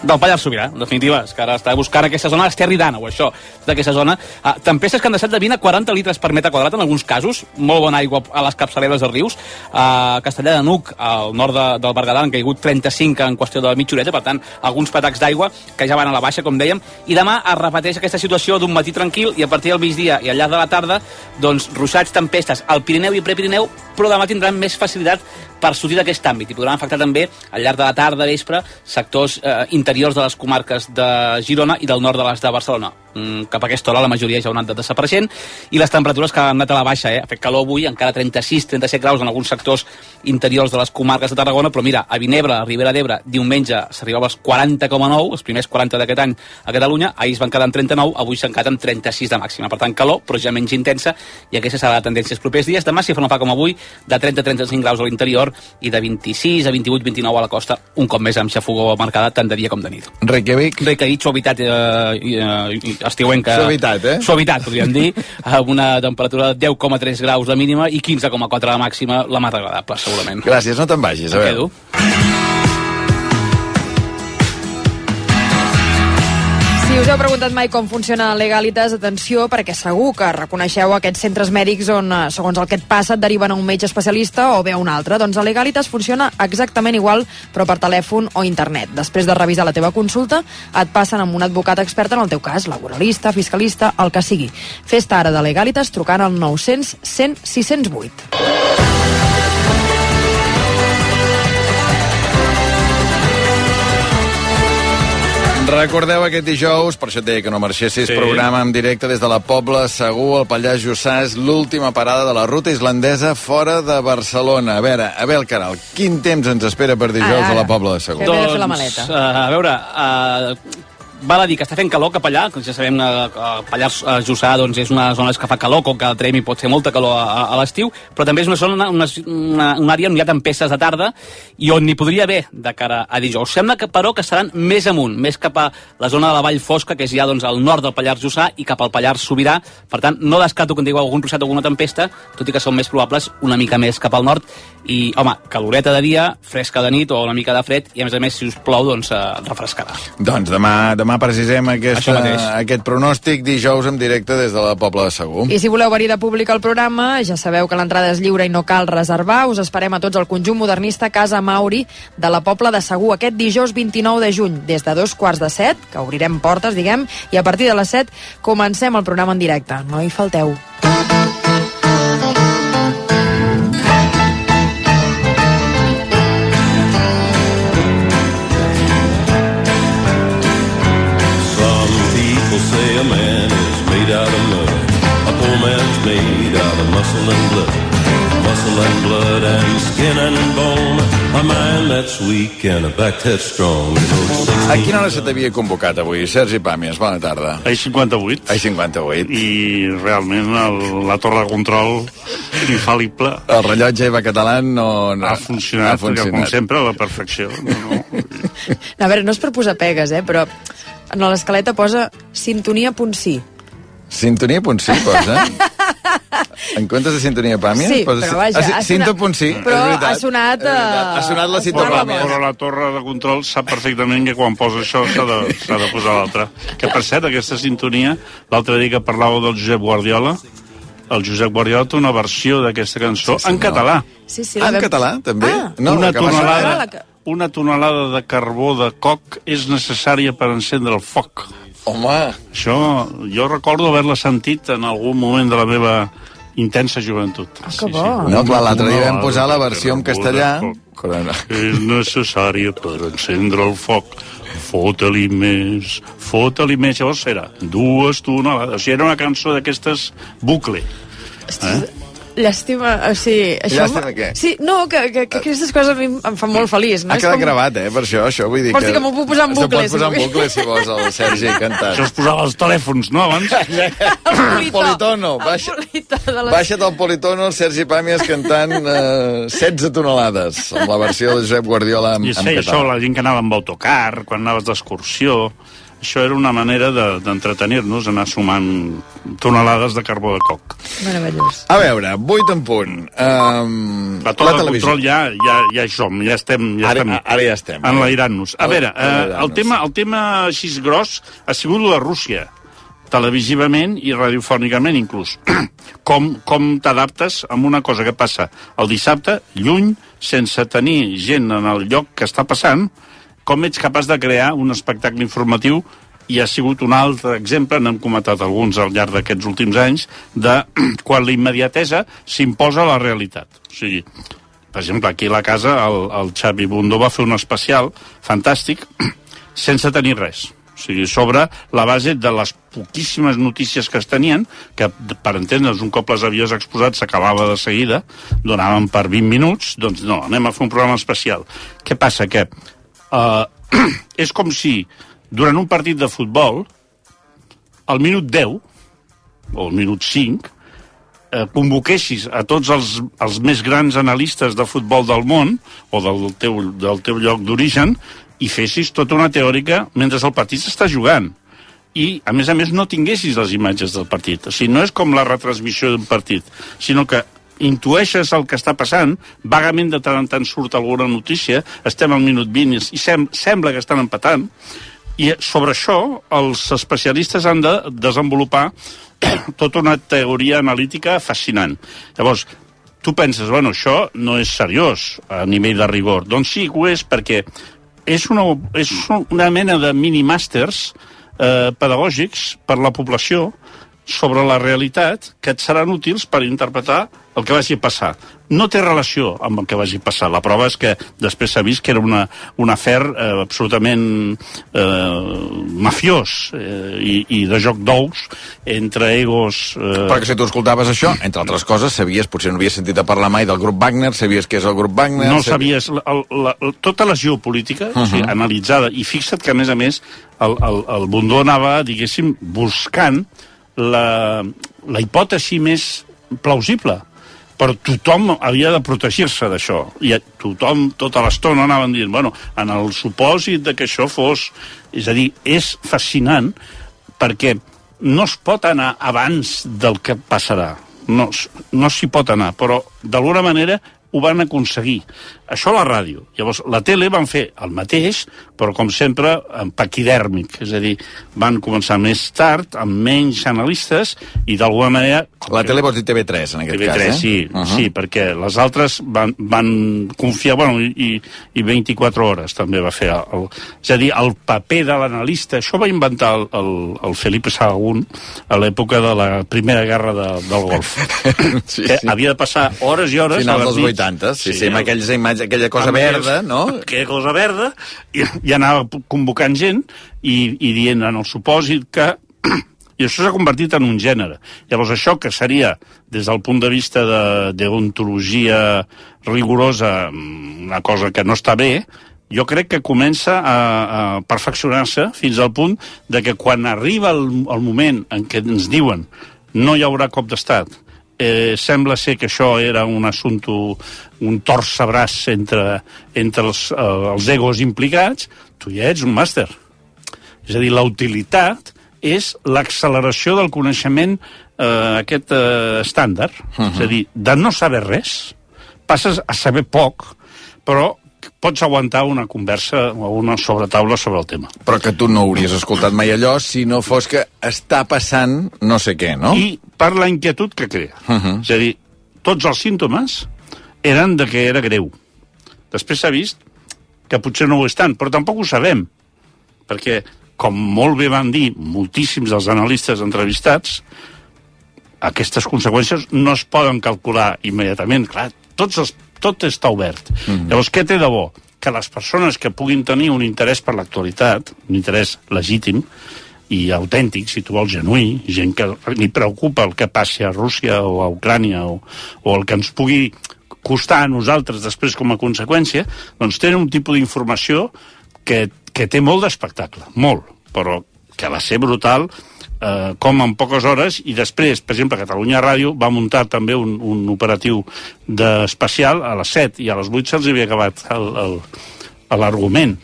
del Pallars Sobirà, en definitiva, és que ara està buscant aquesta zona, Esterri d'Àneu, això, d'aquesta zona. Uh, tempestes que han deixat de 20 a 40 litres per metre quadrat en alguns casos, molt bona aigua a les capçaleres dels rius, a Castellà de Nuc, al nord de, del Berguedà, han caigut 35 en qüestió de mitja horeta, per tant, alguns patacs d'aigua que ja van a la baixa, com dèiem, i demà es repeteix aquesta situació d'un matí tranquil i a partir del migdia i al llarg de la tarda, doncs, ruixats, tempestes al Pirineu i Prepirineu, però demà tindran més facilitat per sortir d'aquest àmbit i podran afectar també al llarg de la tarda, vespre, sectors eh, interiors de les comarques de Girona i del nord de les de Barcelona. Mm, cap a aquesta hora la majoria ja han anat desapareixent i les temperatures que han anat a la baixa, eh? ha fet calor avui, encara 36-37 graus en alguns sectors interiors de les comarques de Tarragona, però mira, a Vinebre, a Ribera d'Ebre, diumenge s'arribava als 40,9, els primers 40 d'aquest any a Catalunya, ahir es van quedar en 39, avui s'han quedat en 36 de màxima. Per tant, calor, però ja menys intensa, i aquesta serà la tendència els propers dies. Demà, si fa no fa com avui, de 30-35 graus a l'interior i de 26 a 28-29 a la costa, un cop més amb xafogó marcada tant de dia com de nit. Reykjavik? Reykjavik, suavitat eh, eh, estiuenca. Suavitat, eh? Suavitat, podríem dir, amb una temperatura de 10,3 graus de mínima i 15,4 de màxima, la més agradable, segurament. Gràcies, no te'n vagis. A quedo. Us heu preguntat mai com funciona Legalitas, atenció, perquè segur que reconeixeu aquests centres mèdics on, eh, segons el que et passa, et deriven a un metge especialista o bé a un altre. Doncs a Legalitas funciona exactament igual, però per telèfon o internet. Després de revisar la teva consulta, et passen amb un advocat expert en el teu cas, laboralista, fiscalista, el que sigui. Fes-te ara de Legalitas trucant al 900 100 608. Recordeu aquest dijous, per això et deia que no marxessis, Sí. programa en directe des de la Pobla Segur, al Pallars Jussà, és l'última parada de la ruta islandesa fora de Barcelona. A veure, Abel Caral, quin temps ens espera per dijous Ara, a la Pobla de Segur? Doncs, uh, a veure, uh, val a dir que està fent calor cap allà, que ja sabem que uh, Pallars uh, Jussà doncs, és una zona que fa calor, com que a Tremi pot fer molta calor a, a, a l'estiu, però també és una zona, una, una, una àrea on hi ha tempestes de tarda i on n'hi podria haver de cara a dijous. Sembla que, però, que seran més amunt, més cap a la zona de la Vall Fosca, que és ja doncs, al nord del Pallars Jussà i cap al Pallars Sobirà. Per tant, no descarto que en digueu algun ruixat o alguna tempesta, tot i que són més probables una mica més cap al nord. I, home, caloreta de dia, fresca de nit o una mica de fred, i a més a més, si us plou, doncs eh, refrescarà. Doncs demà, demà precisem Això aquesta, aquest pronòstic dijous en directe des de la Pobla de Segur. I si voleu venir de públic al programa, ja sabeu que l'entrada és lliure i no cal reservar. Us esperem a tots al conjunt modernista Casa Mauri de la Pobla de Segur aquest dijous 29 de juny, des de dos quarts de set, que obrirem portes, diguem, i a partir de les set comencem el programa en directe. No hi falteu. Made out of muscle and blood. Muscle and blood. and skin and bone. A man that's weak and a back that's strong. A quina hora se t'havia convocat avui? Sergi Pàmies, bona tarda. A 58. A 58. I realment el, la torre de control infal·lible El rellotge Eva Català no, no ha funcionat, ha funcionat. com sempre, a la perfecció. No, no. A veure, no és per posar pegues, eh, però en l'escaleta posa sintonia punt sí. Sintonia punt sí, posa. (laughs) En comptes de sintonia Pàmies? Sí, però vaja, Ah, sí, Cinto punt sí, Però és veritat. ha sonat... Veritat. eh, Ha sonat la Cinto Però, Pàmies. però la torre de control sap perfectament que quan posa això s'ha de, s'ha de posar l'altra. Que, per cert, aquesta sintonia, l'altre dia que parlàveu del Josep Guardiola, el Josep Guardiola té una versió d'aquesta cançó en català. Sí, sí, Ah, la en vam- català, també? Ah. No, una, tonelada, que- una tonelada de carbó de coc és necessària per encendre el foc. Home... Això, jo recordo haver-la sentit en algun moment de la meva intensa joventut. Ah, que bo. No, clar, l'altre dia vam posar la versió en castellà. Corona. És necessària per encendre el foc. Fota-li més, fota-li més. Llavors era dues tonelades. O sigui, era una cançó d'aquestes bucle. Eh? Llàstima, o sigui... Això Llàstima què? Sí, no, que, que, que aquestes coses a mi em fan molt feliç. No? Ha quedat com- gravat, eh, per això, això. Vull dir Vols dir que m'ho puc posar en S'ho bucle, pots posar en si bucle, si vols, el Sergi cantant. Això es posava als telèfons, no, abans? (laughs) El politono. Baixa, de les- baixa't al politono, el Sergi Pàmies cantant eh, 16 tonelades, amb la versió de Josep Guardiola en, I en es feia això, català. la gent que anava amb autocar, quan anaves d'excursió... Això era una manera de- d'entretenir-nos, anar sumant tonelades de carbó de coc. Meravellós. A veure, 8 en punt. Um, La torre de televisió. control ja, ja, ja hi som, ja estem, ja Ara- estem ara ja estem. enlairant-nos. A Ara- veure, eh, el, tema, el tema així gros ha sigut la Rússia, televisivament i radiofònicament inclús. (clears throat) com com t'adaptes a una cosa que passa el dissabte, lluny, sense tenir gent en el lloc que està passant, com ets capaç de crear un espectacle informatiu i ha sigut un altre exemple, n'hem comentat alguns al llarg d'aquests últims anys, de (clears throat) quan la immediatesa s'imposa a la realitat. O sigui, per exemple, aquí a la casa el, el Xavi Bundó va fer un especial fantàstic (clears throat) sense tenir res. O sigui, sobre la base de les poquíssimes notícies que es tenien, que, per entendre's, un cop les havies exposat s'acabava de seguida, donaven per 20 minuts, doncs no, anem a fer un programa especial. Què passa? Que uh, (clears throat) és com si durant un partit de futbol, al minut 10, o al minut 5, eh, convoquessis a tots els, els més grans analistes de futbol del món o del teu, del teu lloc d'origen i fessis tota una teòrica mentre el partit s'està jugant i, a més a més, no tinguessis les imatges del partit. O sigui, no és com la retransmissió d'un partit, sinó que intueixes el que està passant, vagament de tant en tant surt alguna notícia, estem al minut 20 i sem sembla que estan empatant, i sobre això els especialistes han de desenvolupar (coughs) tota una teoria analítica fascinant. Llavors, tu penses, bueno, això no és seriós a nivell de rigor. Doncs sí que ho és perquè és una, és una mena de mini-màsters eh, pedagògics per la població sobre la realitat que et seran útils per interpretar el que vagi a passar. No té relació amb el que vagi a passar. La prova és que després s'ha vist que era una, un afer eh, absolutament eh, mafiós eh, i, i de joc d'ous entre egos... Eh, Perquè si tu escoltaves això, entre altres coses, sabies, potser no havies sentit a parlar mai del grup Wagner, sabies què és el grup Wagner... no sabies la, la, la, tota la geopolítica uh -huh. o sigui, analitzada i fixa't que a més a més el, el, el Bundó anava diguéssim buscant la, la hipòtesi més plausible. Però tothom havia de protegir-se d'això. I tothom tota l'estona anaven dient bueno, en el supòsit de que això fos és a dir, és fascinant perquè no es pot anar abans del que passarà. No, no s'hi pot anar però d'alguna manera ho van aconseguir. Això a la ràdio. Llavors, la tele van fer el mateix, però com sempre, en paquidèrmic. És a dir, van començar més tard, amb menys analistes, i d'alguna manera... La tele vols dir TV3, en aquest TV3, cas, eh? sí, uh -huh. sí, perquè les altres van, van confiar, bueno, i, i 24 hores també va fer. El, és a dir, el paper de l'analista, això va inventar el, el, el Felipe Sahagún a l'època de la Primera Guerra de, del Golf. (laughs) sí, que sí. havia de passar hores i hores... Finals dels nits. 80, sí, sí, amb aquells imatges, aquella cosa amb verda, no? Aquella cosa verda, i, i anava convocant gent i, i dient en el supòsit que... (clears throat) I això s'ha convertit en un gènere. Llavors, això que seria, des del punt de vista de deontologia rigorosa, una cosa que no està bé, jo crec que comença a, a perfeccionar-se fins al punt de que quan arriba el, el moment en què ens diuen no hi haurà cop d'estat, eh, sembla ser que això era un assumpte, un torcebraç entre, entre els, eh, els egos implicats, tu ja ets un màster. És a dir, la utilitat és l'acceleració del coneixement eh, aquest eh, estàndard. Uh -huh. És a dir, de no saber res, passes a saber poc, però pots aguantar una conversa o una sobretaula sobre el tema. Però que tu no hauries escoltat mai allò si no fos que està passant no sé què, no? I per la inquietud que crea. Uh -huh. És a dir, tots els símptomes eren de que era greu. Després s'ha vist que potser no ho és tant, però tampoc ho sabem, perquè, com molt bé van dir moltíssims dels analistes entrevistats, aquestes conseqüències no es poden calcular immediatament. Clar, tots els, tot està obert. Mm -hmm. Llavors, què té de bo? Que les persones que puguin tenir un interès per l'actualitat, un interès legítim, i autèntic, si tu vols, genuí, gent que li preocupa el que passi a Rússia o a Ucrània o, o el que ens pugui costar a nosaltres després com a conseqüència, doncs tenen un tipus d'informació que, que té molt d'espectacle, molt, però que va ser brutal eh, com en poques hores, i després, per exemple, Catalunya Ràdio va muntar també un, un operatiu d'especial a les 7 i a les 8 se'ls havia acabat l'argument.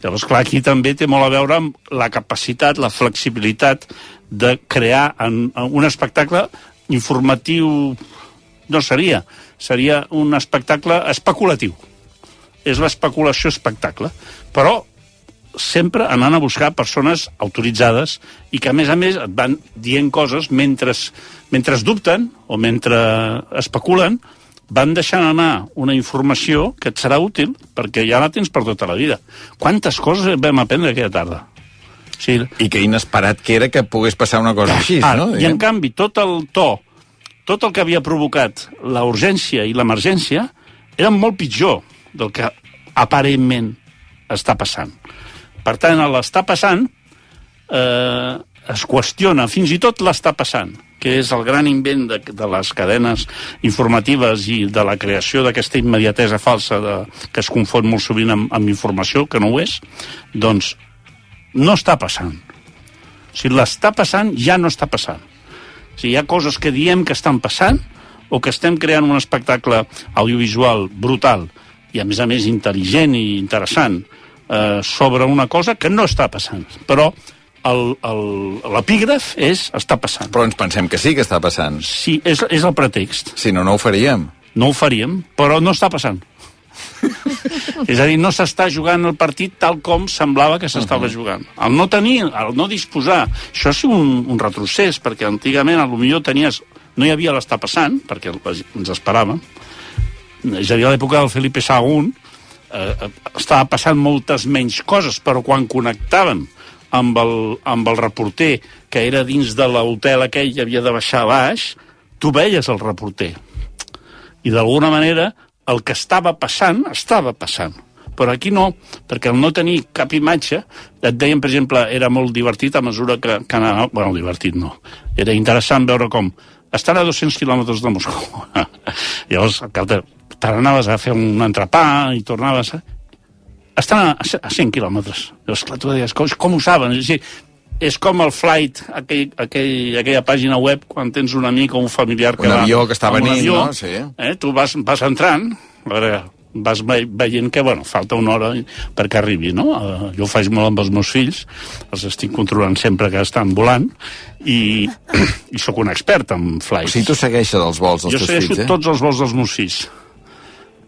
Llavors, clar, aquí també té molt a veure amb la capacitat, la flexibilitat de crear en, en un espectacle informatiu no seria, seria un espectacle especulatiu. És l'especulació espectacle. Però sempre anant a buscar persones autoritzades i que, a més a més, et van dient coses mentre, mentre dubten o mentre especulen, van deixant anar una informació que et serà útil perquè ja la tens per tota la vida. Quantes coses vam aprendre aquella tarda? Sí. I que inesperat que era que pogués passar una cosa així, Ara, no? I en canvi, tot el to, tot el que havia provocat la urgència i l'emergència era molt pitjor del que aparentment està passant. Per tant, l'està passant eh, es qüestiona, fins i tot l'està passant, que és el gran invent de, de les cadenes informatives i de la creació d'aquesta immediatesa falsa de, que es confon molt sovint amb, amb informació, que no ho és, doncs no està passant. Si l'està passant, ja no està passant. Si hi ha coses que diem que estan passant o que estem creant un espectacle audiovisual brutal i, a més a més, intel·ligent i interessant eh, sobre una cosa que no està passant. Però l'epígraf és està passant. Però ens pensem que sí que està passant. Sí, és, és el pretext. Si no, no ho faríem. No ho faríem, però no està passant. (laughs) és a dir, no s'està jugant el partit tal com semblava que s'estava uh -huh. jugant. El no tenir, el no disposar, això és un, un retrocés, perquè antigament a lo millor tenies, no hi havia l'estar passant, perquè ens esperàvem, és a dir, a l'època del Felipe II eh, estava passant moltes menys coses, però quan connectàvem amb el, amb el reporter que era dins de l'hotel aquell i havia de baixar a baix, tu veies el reporter. I d'alguna manera el que estava passant, estava passant. Però aquí no, perquè al no tenir cap imatge, et deien, per exemple, era molt divertit a mesura que, que anava... Bueno, divertit no. Era interessant veure com estan a 200 quilòmetres de Moscou. (laughs) Llavors, te n'anaves a fer un entrepà i tornaves a... Estan a, a 100 quilòmetres. Llavors, clar, tu deies, com, com ho saben? És, dir, és com el flight, aquell, aquell, aquella pàgina web, quan tens un amic o un familiar que un va... Un avió que està venint, avió, no? Sí. Eh, tu vas, vas entrant, a veure, vas ve veient que, bueno, falta una hora perquè arribi, no? Uh, jo ho faig molt amb els meus fills, els estic controlant sempre que estan volant, i, (clears throat) i sóc un expert en flights. O sigui, tu segueixes els vols dels jo teus fills, eh? Jo segueixo tots els vols dels meus fills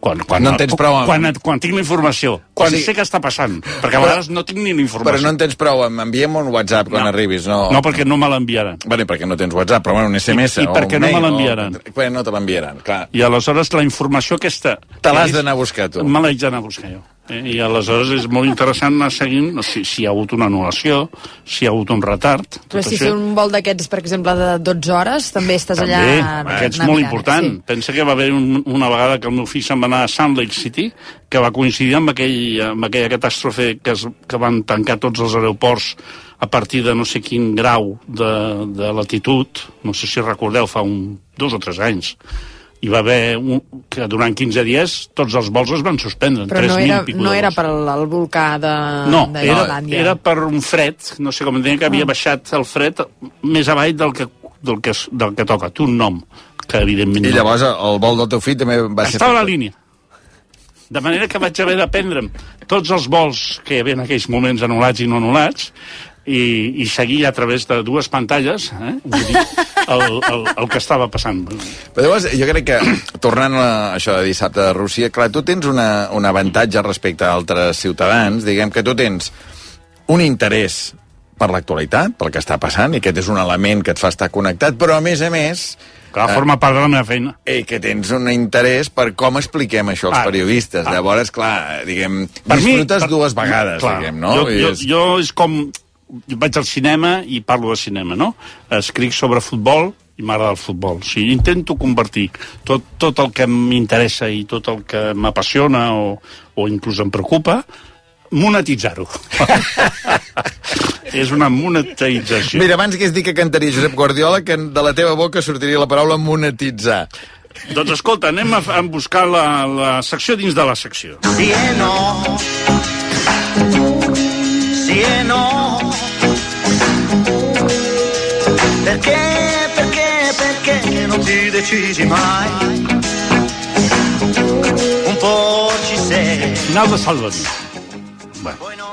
quan, quan, No en tens prou Quan, quan tinc la informació, quan O sigui- sé què està passant, perquè a Però- vegades no tinc ni la informació. Però no en tens prou, em enviem un WhatsApp quan No. arribis, no? No, perquè no me l'enviaran. Bueno, perquè no tens WhatsApp, però bueno, un SMS I- i o perquè un no me mail, l'enviaran. O... Perquè no te l'enviaran, clar. I aleshores la informació aquesta... Te l'has d'anar a buscar, tu. Me l'haig d'anar a buscar jo. Eh? I aleshores és molt interessant anar seguint si, si hi ha hagut una anul·lació, si hi ha hagut un retard. tot Però si això. és un vol d'aquests, per exemple, de 12 hores, també estàs També, allà... aquest és molt mirant, important. Sí. Pensa que va haver un, una vegada que el meu fill se'n va anar a Salt Lake City, que va coincidir amb, aquell, amb aquella catàstrofe que, es, que van tancar tots els aeroports a partir de no sé quin grau de, de latitud, no sé si recordeu, fa un, dos o tres anys, hi va haver un, que durant 15 dies tots els vols es van suspendre. Però no 3.000 era, no era per el volcà de, No, de era, era per un fred, no sé com deien que havia baixat el fred més avall del que, del que, del que toca. Té un nom, que evidentment I no. llavors el vol del teu fill també va ser... Estava a la línia. De manera que vaig haver de prendre'm tots els vols que hi havia en aquells moments anul·lats i no anul·lats i, i seguir a través de dues pantalles eh? Vull dir, el, el, el que estava passant. Però llavors, jo crec que, tornant a això de dissabte de Rússia, clar, tu tens una, un avantatge respecte a altres ciutadans, diguem que tu tens un interès per l'actualitat, pel que està passant, i aquest és un element que et fa estar connectat, però a més a més... Clar, forma part de la meva feina. I que tens un interès per com expliquem això als Ah, periodistes. ah. Llavors, clar, diguem, Per mi, disfrutes per- dues vegades, clar, diguem, no? Jo, jo, és- jo és com... Jo vaig al cinema i parlo de cinema, no? Escric sobre futbol i m'agrada el futbol. O sigui, intento convertir tot, tot el que m'interessa i tot el que m'apassiona o, o inclús em preocupa, monetitzar-ho. (laughs) és una monetització. Mira, abans que es dit que cantaria Josep Guardiola, que de la teva boca sortiria la paraula monetitzar. Doncs escolta, anem a, a buscar la, la secció dins de la secció. Sì e no. Sì e no. Perché, perché, perché non ti decidi mai? Un po' ci sei. De. Bueno,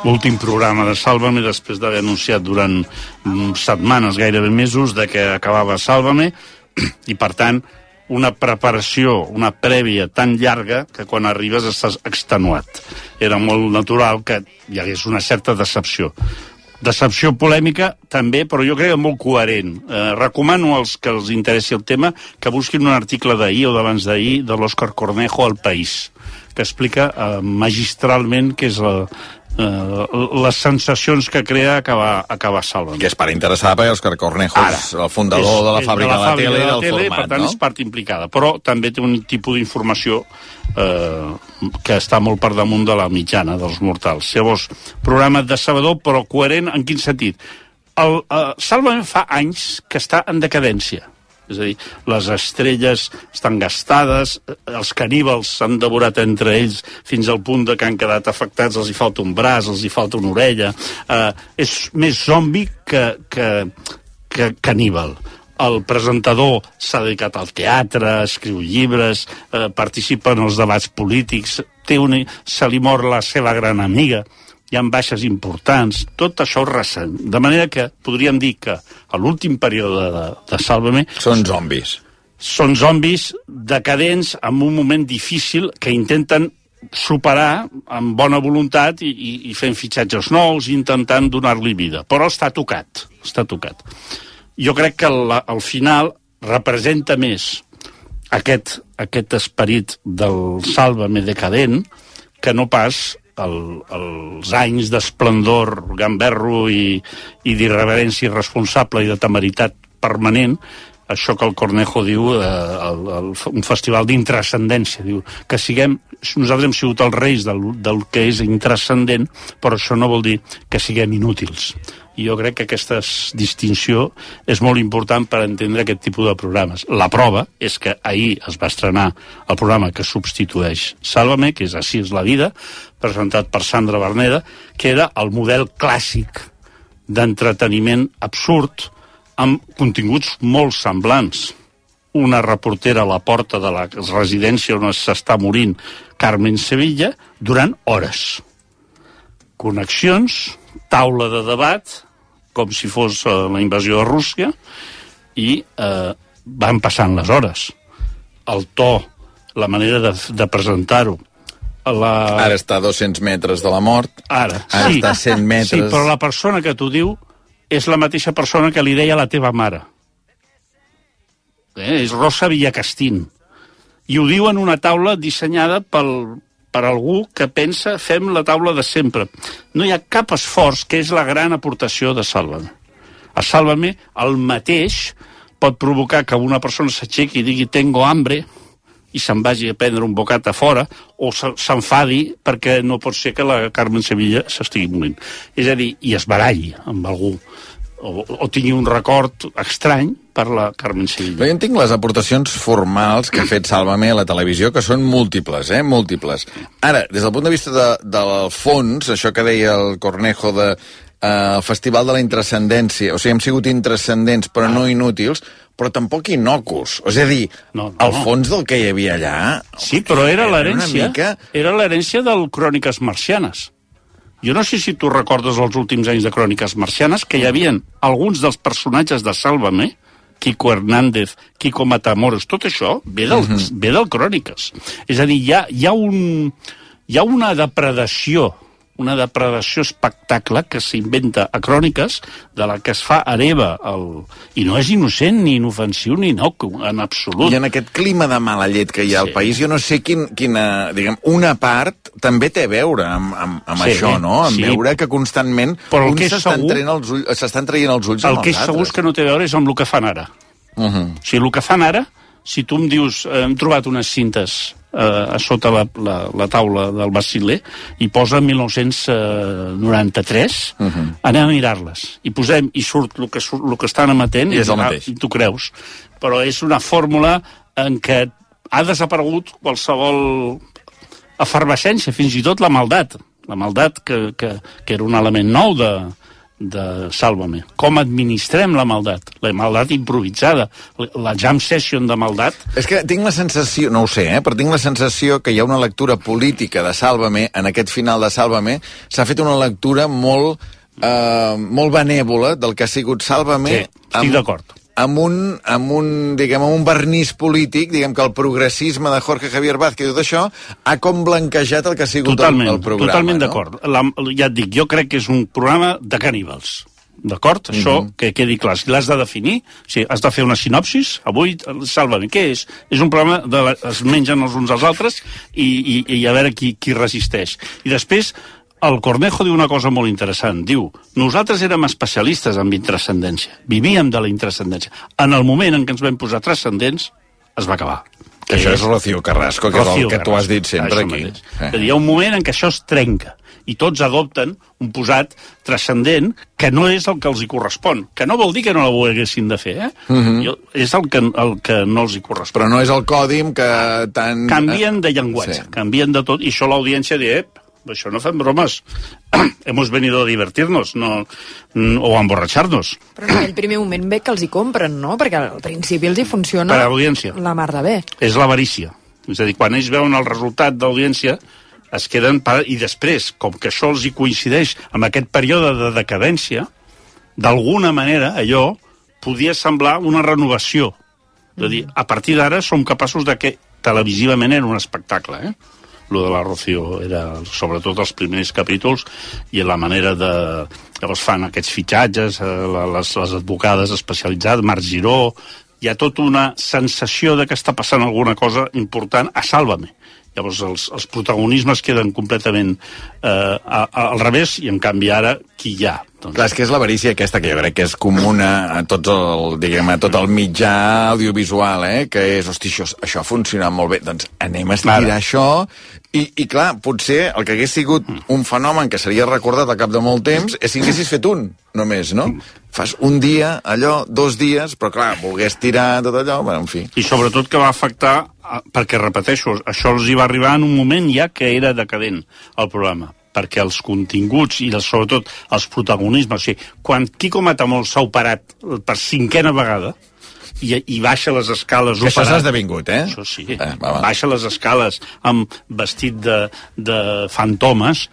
L'últim programa de Sálvame, després d'haver anunciat durant mm, setmanes, gairebé mesos, de que acabava Sálvame, (clears throat) i per tant, una preparació, una prèvia tan llarga que quan arribes estàs extenuat. Era molt natural que hi hagués una certa decepció. Decepció polèmica, també, però jo crec que molt coherent. Eh, recomano als que els interessi el tema que busquin un article d'ahir o d'abans d'ahir de l'Òscar Cornejo al País, que explica eh, magistralment què és la, les sensacions que crea acabar, acabar Salva. Que és part interessada perquè Òscar Cornejo és el fundador de la fàbrica de la, tele i del tele, format, per tant, no? és part implicada. Però també té un tipus d'informació eh, que està molt per damunt de la mitjana dels mortals. Llavors, programa decebedor, però coherent en quin sentit? El, eh, Sálvame fa anys que està en decadència. És a dir, les estrelles estan gastades, els caníbals s'han devorat entre ells fins al punt de que han quedat afectats, els hi falta un braç, els hi falta una orella. Eh, és més zombi que, que, que caníbal. El presentador s'ha dedicat al teatre, escriu llibres, eh, participa en els debats polítics, té una, se li mor la seva gran amiga, hi ha baixes importants, tot això recent. De manera que podríem dir que a l'últim període de, de Sálvame... Són zombis. Són zombis decadents en un moment difícil que intenten superar amb bona voluntat i, i, i fent fitxatges nous, intentant donar-li vida. Però està tocat, està tocat. Jo crec que la, al final representa més aquest, aquest esperit del sàlvame decadent que no pas el, els anys d'esplendor gamberro i, i d'irreverència irresponsable i de temeritat permanent això que el Cornejo diu, eh, el, el, un festival d'intrascendència, diu que siguem, nosaltres hem sigut els reis del, del que és intrascendent, però això no vol dir que siguem inútils. I jo crec que aquesta distinció és molt important per entendre aquest tipus de programes. La prova és que ahir es va estrenar el programa que substitueix Sálvame, que és Així és la vida, presentat per Sandra Berneda, que era el model clàssic d'entreteniment absurd, amb continguts molt semblants. Una reportera a la porta de la residència on s'està morint Carmen Sevilla durant hores. Connexions, taula de debat, com si fos eh, la invasió de Rússia, i eh, van passant les hores. El to, la manera de, de presentar-ho, la... Ara està a 200 metres de la mort. Ara, Ara sí, està a 100 metres. Sí, però la persona que t'ho diu és la mateixa persona que li deia la teva mare. Eh? És Rosa Villacastín. I ho diu en una taula dissenyada pel, per algú que pensa fem la taula de sempre. No hi ha cap esforç, que és la gran aportació de Sálvame. A Sálvame, el mateix pot provocar que una persona s'aixequi i digui tengo hambre i se'n vagi a prendre un bocat a fora o se- s'enfadi perquè no pot ser que la Carmen Sevilla s'estigui morint. És a dir, i es baralli amb algú. O, o tingui un record estrany per la Carmen Sevilla. Jo entenc les aportacions formals que ha fet Sálvame a la televisió, que són múltiples, eh? Múltiples. Ara, des del punt de vista de, del fons, això que deia el Cornejo de eh, el Festival de la Intrascendència, o sigui, hem sigut intrascendents però no inútils, però tampoc innocus. És a dir, no, no. el fons del que hi havia allà... Sí, però era l'herència mica- era l'herència del Cròniques Marcianes. Jo no sé si tu recordes els últims anys de Cròniques Marcianes, que hi havien alguns dels personatges de Sálvame, Kiko Hernández, Kiko Matamoros, tot això ve del, Mhm. ve del Cròniques. És a dir, hi ha, hi ha, un, hi ha una depredació una depredació espectacle que s'inventa a cròniques de la que es fa hereva el... i no és innocent ni inofensiu ni inocu en absolut I en aquest clima de mala llet que hi ha al país, jo no sé quin, quina, diguem, una part també té a veure amb, amb, amb Sí, això, no? Amb sí. veure que constantment Però uns s'estan traient els ulls, el que és segur és que no té a veure és amb el que fan ara Uh -huh. O sigui, el que fan ara, si tu em dius, hem trobat unes cintes a sota la, la, la taula del Basiler i posa 1993, uh -huh. anem a mirar-les. I posem, i surt el que, surt, el que estan emetent, I és el ah, mateix. i tu creus. Però és una fórmula en què ha desaparegut qualsevol efervescència, fins i tot la maldat. La maldat que, que, que era un element nou de, de Sálvame. Com administrem la maldat? La maldat improvisada, la jam session de maldat. És que tinc la sensació, no ho sé, eh, però tinc la sensació que hi ha una lectura política de Sálvame, en aquest final de Sálvame, s'ha fet una lectura molt, eh, molt benèvola del que ha sigut Sálvame. Sí, estic d'acord. Amb un, amb un, diguem, amb un vernís polític, diguem que el progressisme de Jorge Javier Vázquez i tot això ha com blanquejat el que ha sigut Totalment, el, el programa. totalment no? d'acord. Ja et dic, jo crec que és un programa de caníbals. D'acord? Això Mhm. que quedi clar. Si l'has de definir, sí, has de fer una sinopsis. Avui, Sálvame, què és? És un programa de la, es mengen els uns als altres i, i, i a veure qui, qui resisteix. I després, el Cornejo diu una cosa molt interessant. Diu, nosaltres érem especialistes en intrascendència. Vivíem de la intrascendència. En el moment en què ens vam posar transcendents, es va acabar. Que això és Rocío Carrasco, que és el que tu has dit sempre aquí. mateix. Eh. Hi ha un moment en què això es trenca i tots adopten un posat transcendent que no és el que els hi correspon. Que no vol dir que no la volguessin de fer, eh? Mhm. Jo, és el que, el que no els hi correspon. Però no és el còdim que tant... Canvien de llenguatge, sí. canvien de tot, i això l'audiència diu, ep, això no fem bromes. (clears throat) Hemos venido a divertirnos, no, o a emborratxar-nos. Però en aquell primer moment bé que els hi compren, no? Perquè al principi els hi funciona Per a l'audiència. la mar de bé. és l'avarícia. És a dir, quan ells veuen el resultat d'audiència, es queden... Pa... I després, com que això els hi coincideix amb aquest període de decadència, d'alguna manera allò podia semblar una renovació. És a dir, a partir d'ara som capaços de que televisivament era un espectacle, eh? Lo de la Rocío era sobretot els primers capítols i la manera de... Llavors fan aquests fitxatges, eh, les, les advocades especialitzades, Marc Giró... Hi ha tota una sensació de que està passant alguna cosa important a Sálvame. Llavors els, els protagonismes queden completament eh, a, a, al revés i en canvi ara qui hi ha? Doncs, Clar, és que és l'avarícia aquesta que jo crec que és comuna a, tots el, diguem, a tot el mitjà audiovisual, eh? que és, hosti, això, això ha funcionat molt bé, doncs anem a estirar Ara. això, i, i clar, potser el que hagués sigut un fenomen que seria recordat al cap de molt temps és si haguessis fet un, només, no? Fas un dia, allò, dos dies, però clar, volgués tirar tot allò, bueno, en fi. I sobretot que va afectar, perquè repeteixo, això els hi va arribar en un moment ja que era decadent el programa perquè els continguts i sobretot els protagonismes, o sigui, quan Quico Matamols s'ha operat per cinquena vegada i, i baixa les escales Que això operat, s'ha esdevingut, eh? Això sí, Eh, va, va. baixa les escales amb vestit de, de fantomes,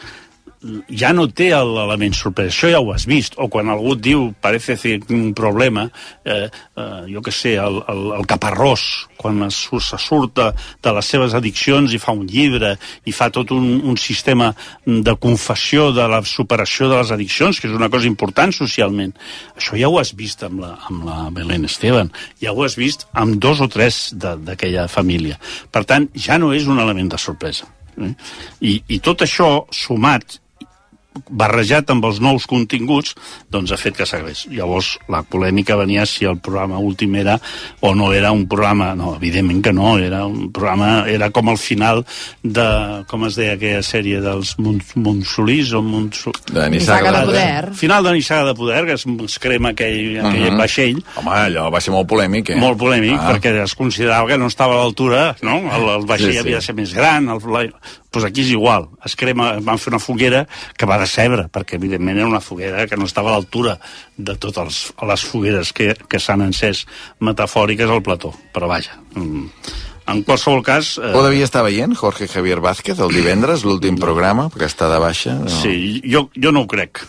ja no té l'element sorpresa. Això ja ho has vist. O quan algú et diu, parece ser un problema, eh, eh, jo que sé, el, el, el caparrós, quan es, se surt de, de les seves addiccions i fa un llibre i fa tot un, un sistema de confessió de la superació de les addiccions, que és una cosa important socialment. Això ja ho has vist amb la, amb la Belén Esteban, ja ho has vist amb dos o tres d'aquella família. Per tant, ja no és un element de sorpresa. Eh? I, I tot això sumat barrejat amb els nous continguts, doncs ha fet que s'agrés. Llavors, la polèmica venia si el programa últim era o no era un programa... No, evidentment que no, era un programa... Era com el final de... Com es deia aquella sèrie dels Mons- Monsolís o Monso... De Nissaga de Poder. Final de Nissaga de Poder, que es, es crema aquell, aquell Mhm. vaixell. Home, allò va ser molt polèmic, eh? Molt polèmic, Ah. perquè es considerava que no estava a l'altura, no? El, el vaixell Sí, sí. havia de ser més gran, el, la, doncs aquí és igual. Es crema, van fer una foguera que va decebre, perquè evidentment era una foguera que no estava a l'altura de totes les fogueres que, que s'han encès metafòriques al plató. Però vaja, mm, en qualsevol cas... eh, Ho devia estar veient, Jorge Javier Vázquez, el divendres, l'últim programa, perquè està de baixa. No. Sí, jo, jo no ho crec.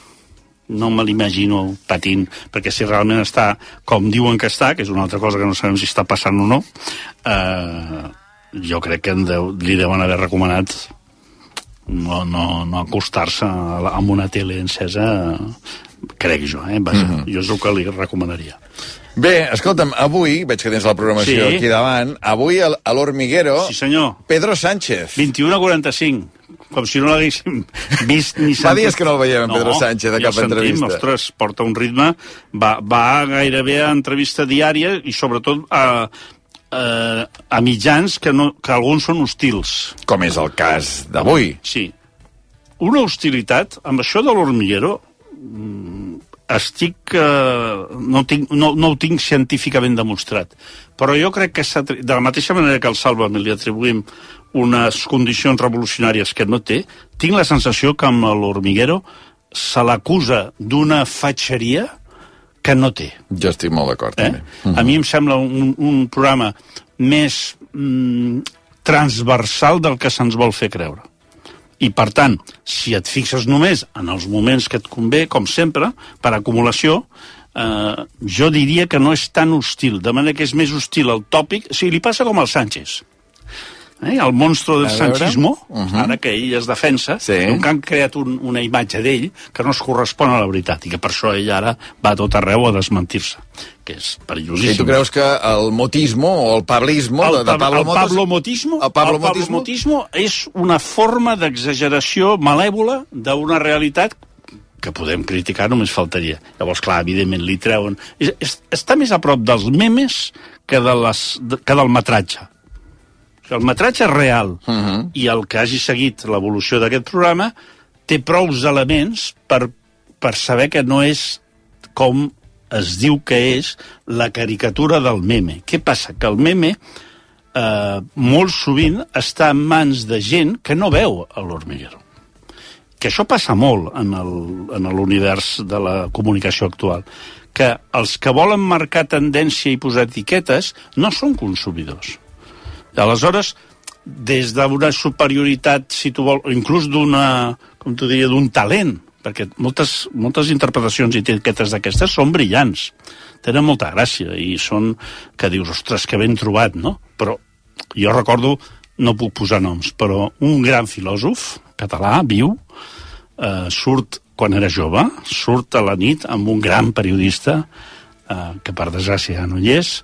No me l'imagino patint, perquè si realment està com diuen que està, que és una altra cosa que no sabem si està passant o no, eh, jo crec que deu, li deuen haver recomanat no, no, no acostar-se amb una tele encesa, crec jo, eh? Vaja, Mhm. jo és el que li recomanaria. Bé, escolta'm, avui, veig que tens la programació Sí. aquí davant, avui al- a l'Hormiguero... Sí, senyor. Pedro Sánchez. 21 a 45, com si no l'haguéssim vist ni Fa sentit. dies que no el veiem, en Pedro Sánchez, a cap sentim, entrevista. Ostres, porta un ritme, va, va gairebé a entrevista diària i sobretot a, a, a mitjans que, no, que alguns són hostils. Com és el cas d'avui. Sí. Una hostilitat, amb això de l'hormiguero, mm, estic... Eh, no, tinc, no, no ho tinc científicament demostrat, però jo crec que de la mateixa manera que al Sálvame li atribuïm unes condicions revolucionàries que no té, tinc la sensació que amb l'hormiguero se l'acusa d'una fatxeria que no té. Jo estic molt d'acord, Eh? també. A mi em sembla un, un programa més mm, transversal del que se'ns vol fer creure. I, per tant, si et fixes només en els moments que et convé, com sempre, per acumulació, eh, jo diria que no és tan hostil, de manera que és més hostil el tòpic... O sigui, li passa com al Sánchez. Eh? El monstro del sanchismo, Uh -huh. ara que ell es defensa, Sí. sí. que han creat un, una imatge d'ell que no es correspon a la veritat i que per això ell ara va a tot arreu a desmentir-se, que és perillosíssim. I tu creus que el motismo o el pablismo El, de, de pa- Pablo el Motos... pablomotismo, El pablomotismo? el pablomotismo és una forma d'exageració malèvola d'una realitat que podem criticar, només faltaria. Llavors, clar, evidentment, li treuen... És, és, està més a prop dels memes que, de les, que del metratge. El metratge real uh -huh. i el que hagi seguit l'evolució d'aquest programa té prous elements per, per saber que no és com es diu que és la caricatura del meme. Què passa? Que el meme eh, molt sovint està en mans de gent que no veu a l'hormiguero. Que això passa molt en el- en l'univers de la comunicació actual. Que els que volen marcar tendència i posar etiquetes no són consumidors. Aleshores, des d'una superioritat, si tu vols, inclús d'una, com t'ho diria, d'un talent, perquè moltes, moltes interpretacions i etiquetes d'aquestes són brillants, tenen molta gràcia i són que dius, ostres, que ben trobat, no? Però jo recordo, no puc posar noms, però un gran filòsof català, viu, eh, surt quan era jove, surt a la nit amb un gran periodista eh, que per desgràcia ja no hi és,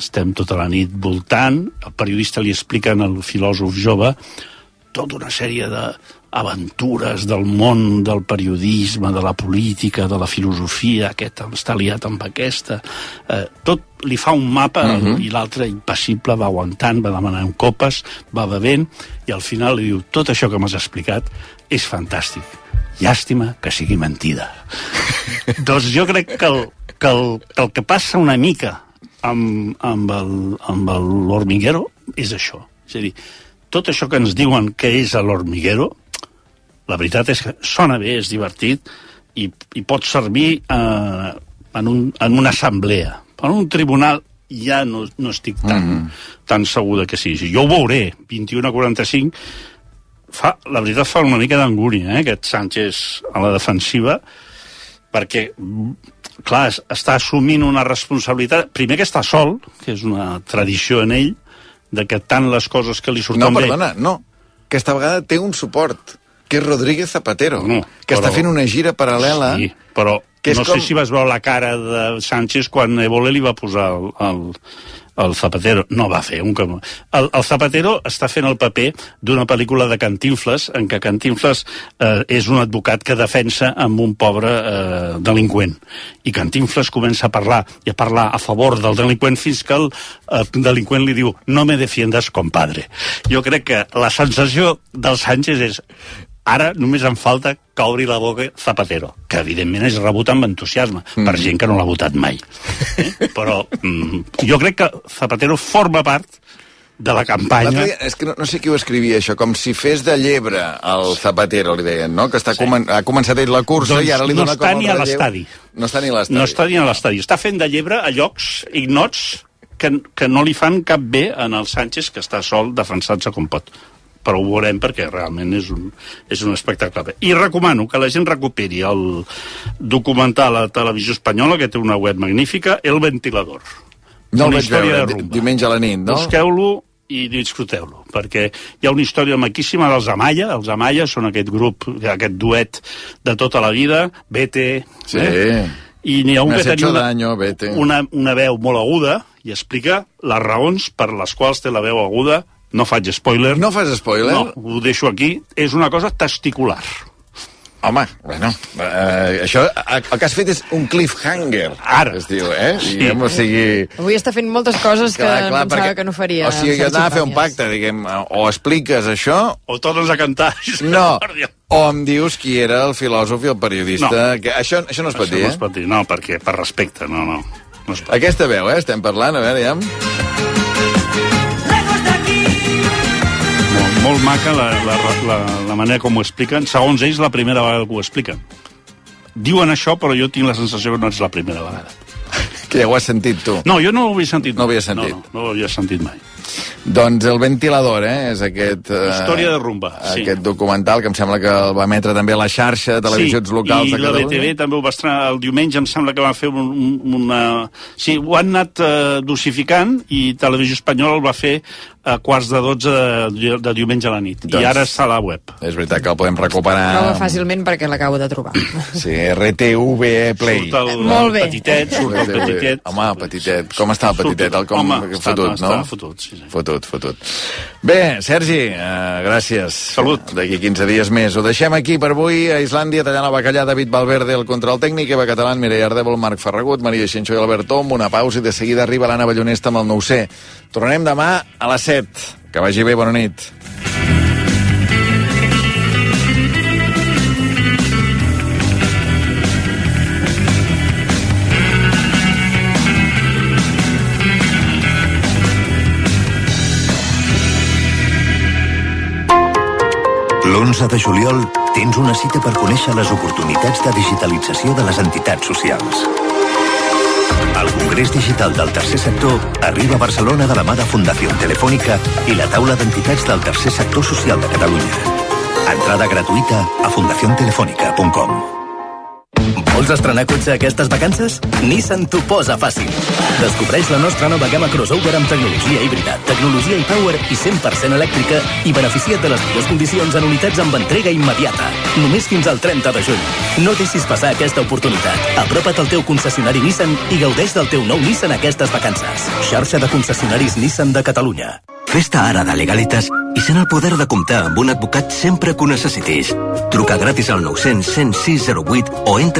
estem tota la nit voltant, el periodista li explica al filòsof jove tota una sèrie d'aventures del món del periodisme, de la política, de la filosofia, aquest està liat amb aquesta... Eh, tot li fa un mapa uh Mhm. -huh. i l'altre impassible va aguantant, va demanant copes, va bevent i al final li diu tot això que m'has explicat és fantàstic. Llàstima que sigui mentida. (laughs) doncs jo crec que el, que el, que el que passa una mica amb, amb el- amb el- l'hormiguero és això. És a dir, tot això que ens diuen que és l'hormiguero, la veritat és que sona bé, és divertit i, i pot servir eh, en, un, en una assemblea. En un tribunal ja no, no estic tan, mm -hmm. tan segur de que sigui. Jo ho veuré, 21 a 45, fa, la veritat fa una mica d'angúnia, eh, aquest Sánchez a la defensiva, perquè, clar, es- està assumint una responsabilitat, primer que està sol, que és una tradició en ell, de que tant les coses que li surten No, bé... perdona, no. Aquesta vegada té un suport, que és Rodríguez Zapatero, No, que però- està fent una gira paral·lela. Sí, però que no com- sé si vas veure la cara de Sánchez quan Évole li va posar el, el, el Zapatero no va fer un camí. El, el Zapatero està fent el paper d'una pel·lícula de Cantinfles, en què Cantinfles eh, és un advocat que defensa amb un pobre eh, delinqüent. I Cantinfles comença a parlar i a parlar a favor del delinqüent fins que el eh, delinqüent li diu no me defiendas, compadre. Jo crec que la sensació del Sánchez és ara només em falta que obri la boca Zapatero, que evidentment és rebut amb entusiasme mm. per gent que no l'ha votat mai. Eh? Però mm, jo crec que Zapatero forma part de la campanya... Dia, és que no, no sé qui ho escrivia això, com si fes de llebre el Zapatero, li deien, no? Que està sí. comen ha començat ell la cursa Doncs i ara li no dona està com ni el a relleu. l'estadi. No està ni a l'estadi. No està ni a l'estadi. Està fent de llebre a llocs ignots que, que no li fan cap bé en el Sánchez, que està sol defensant-se com pot però ho veurem perquè realment és un, és un espectacle. I recomano que la gent recuperi el documental a Televisió Espanyola, que té una web magnífica, El Ventilador. No el vaig veure, diumenge a la nit, no? Busqueu-lo i disfruteu-lo, perquè hi ha una història maquíssima dels Amaya, els Amaya són aquest grup, aquest duet de tota la vida, Vete... Sí. Eh? I n'hi ha un que tenia una, daño, una, una veu molt aguda i explica les raons per les quals té la veu aguda. No faig spoiler. No fas spoiler? No, ho deixo aquí. És una cosa testicular. Home, bueno, eh, això, el que has fet és un cliffhanger. Ara. Es diu, eh? Sí. Diguem, o sigui... Avui està fent moltes coses que Clar, clar, pensava perquè- que no faria. O sigui, jo anava a fer un pacte, diguem, o expliques això... O tornes a cantar. (laughs) No, o em dius qui era el filòsof i el periodista. No. Que això, això no es pot Això dir, no eh? es pot dir, no, perquè per respecte, no, no. no es pot. Aquesta veu, eh? Estem parlant, a veure, ja... Molt, maca la, la, la, la manera com ho expliquen. Segons ells, la primera vegada que ho expliquen. Diuen això, però jo tinc la sensació que no és la primera vegada. Que ja ho has sentit tu. No, jo no ho havia sentit. No ho havia sentit. No, no, no ho havia sentit mai. Doncs el ventilador, eh? És aquest... Eh, Història de rumba, sí. Aquest documental que em sembla que el va emetre també a la xarxa de televisions locals i de la Catalunya. BTV també ho va estrenar el diumenge, em sembla que va fer un, un, una... Sí, ho han anat eh, dosificant i Televisió Espanyola el va fer a quarts de 12 de, de diumenge a la nit. Doncs- I ara està a la web. És veritat que el podem recuperar... Prova fàcilment perquè l'acabo de trobar. (laughs) Sí, RTV Play. Surt el, Molt bé. el petitet, surt el petitet. Home, petitet. Com està el petitet? El com Home, està- fotut, està no? fotut, sí, sí. Fotut, fotut. Bé, Sergi, eh, gràcies. Salut. D'aquí 15 dies més. Ho deixem aquí per avui. A Islàndia, tallant el bacallà, David Valverde, el control tècnic, Eva Catalán, Mireia Ardèvol, Marc Ferragut, Maria Xinxó i Albert Tom. Una pausa i de seguida arriba l'Anna Ballonesta amb el 9C. Tornem demà a les 7. Que vagi bé, bona nit. L'11 de juliol tens una cita per conèixer les oportunitats de digitalització de les entitats socials. El Congrés Digital del Tercer Sector arriba a Barcelona de la mà de Fundació Telefònica i la taula d'entitats del Tercer Sector Social de Catalunya. Entrada gratuïta a fundaciontelefónica.com. Vols estrenar cotxe aquestes vacances? Nissan t'ho posa fàcil. Descobreix la nostra nova gamma crossover amb tecnologia híbrida, tecnologia i power i 100% elèctrica i beneficia't de les millors condicions en unitats amb entrega immediata. Només fins al 30 de juny. No deixis passar aquesta oportunitat. Apropa't al teu concessionari Nissan i gaudeix del teu nou Nissan aquestes vacances. Xarxa de concessionaris Nissan de Catalunya. Fes-te ara de Legalitas i sent el poder de comptar amb un advocat sempre que ho necessitis. Truca gratis al 900 106 08 o entra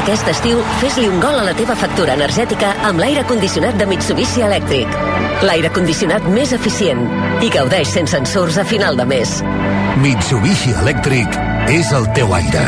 Aquest estiu, fes-li un gol a la teva factura energètica amb l'aire condicionat de Mitsubishi Elèctric. L'aire condicionat més eficient. I gaudeix sense ensurs a final de mes. Mitsubishi Elèctric és el teu aire.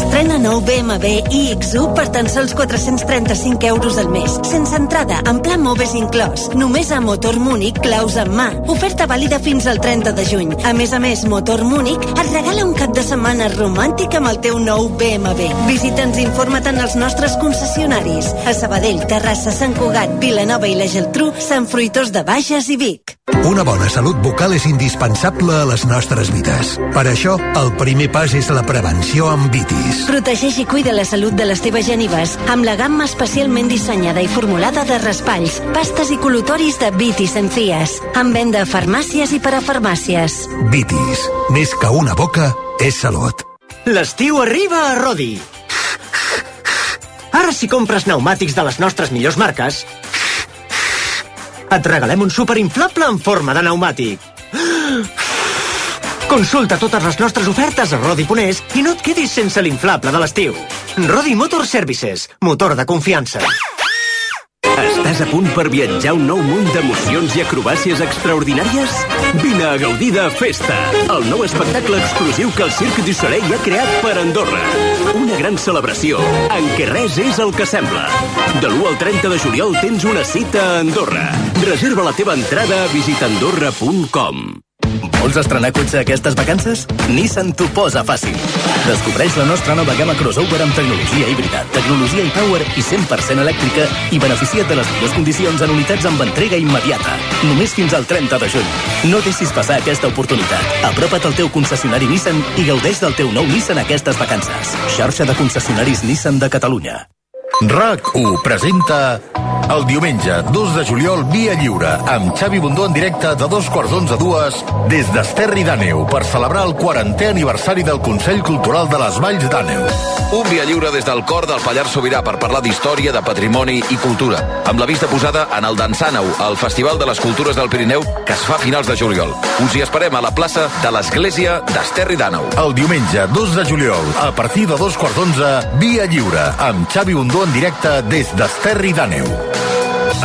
Estrena nou BMW iX1 per tan sols 435 euros al mes. Sense entrada, en pla Moves inclòs. Només a Motor Múnich, claus en mà. Oferta vàlida fins al 30 de juny. A més a més, Motor Múnich et regala un cap de setmana romàntic amb el teu nou BMW. Visita'ns i informa't en els nostres concessionaris. A Sabadell, Terrassa, Sant Cugat, Vilanova i la Geltrú, Sant Fruitós de Bages i Vic. Una bona salut bucal és indispensable a les nostres vides. Per això, el primer pas és la prevenció amb vitis. Protegeix i cuida la salut de les teves genives amb la gamma especialment dissenyada i formulada de raspalls, pastes i col·lutoris de Vitis Encias. Amb venda a farmàcies i parafarmàcies. Vitis. Més que una boca, és salut. L'estiu arriba a Rodi. Ara si compres pneumàtics de les nostres millors marques, et regalem un superinflable en forma de pneumàtic. Consulta totes les nostres ofertes a Rodi Ponés i no et quedis sense l'inflable de l'estiu. Rodi Motor Services, motor de confiança. Estàs a punt per viatjar un nou munt d'emocions i acrobàcies extraordinàries? Vine a gaudir de Festa, el nou espectacle exclusiu que el Cirque du Soleil ha creat per Andorra. Una gran celebració en què res és el que sembla. De l'1 al 30 de juliol tens una cita a Andorra. Reserva la teva entrada a visitandorra.com. Vols estrenar cotxe aquestes vacances? Nissan t'ho posa fàcil. Descobreix la nostra nova gamma crossover amb tecnologia híbrida, tecnologia i power i 100% elèctrica i beneficia't de les millors condicions en unitats amb entrega immediata. Només fins al 30 de juny. No deixis passar aquesta oportunitat. Apropa't al teu concessionari Nissan i gaudeix del teu nou Nissan aquestes vacances. Xarxa de concessionaris Nissan de Catalunya. RAC1 presenta el diumenge 2 de juliol Via Lliure amb Xavi Bundó en directe de dos quarts d'onze a dues des d'Esterri d'Àneu per celebrar el 40è aniversari del Consell Cultural de les Valls d'Àneu. Un via lliure des del cor del Pallars Sobirà per parlar d'història, de patrimoni i cultura, amb la vista posada en el Dansàneu, el Festival de les Cultures del Pirineu, que es fa a finals de juliol. Us hi esperem a la plaça de l'Església d'Esterri d'Àneu. El diumenge 2 de juliol, a partir de dos quarts d'onze, Via Lliure, amb Xavi Bundó en directe des d'Esterri d'Àneu.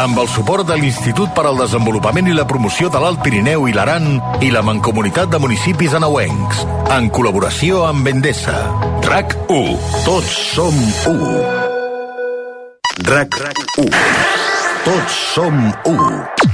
Amb el suport de l'Institut per al Desenvolupament i la Promoció de l'Alt Pirineu i l'Aran i la Mancomunitat de Municipis Anauencs, en col·laboració amb Endesa. RAC 1. Tots som 1. RAC 1. Tots som 1.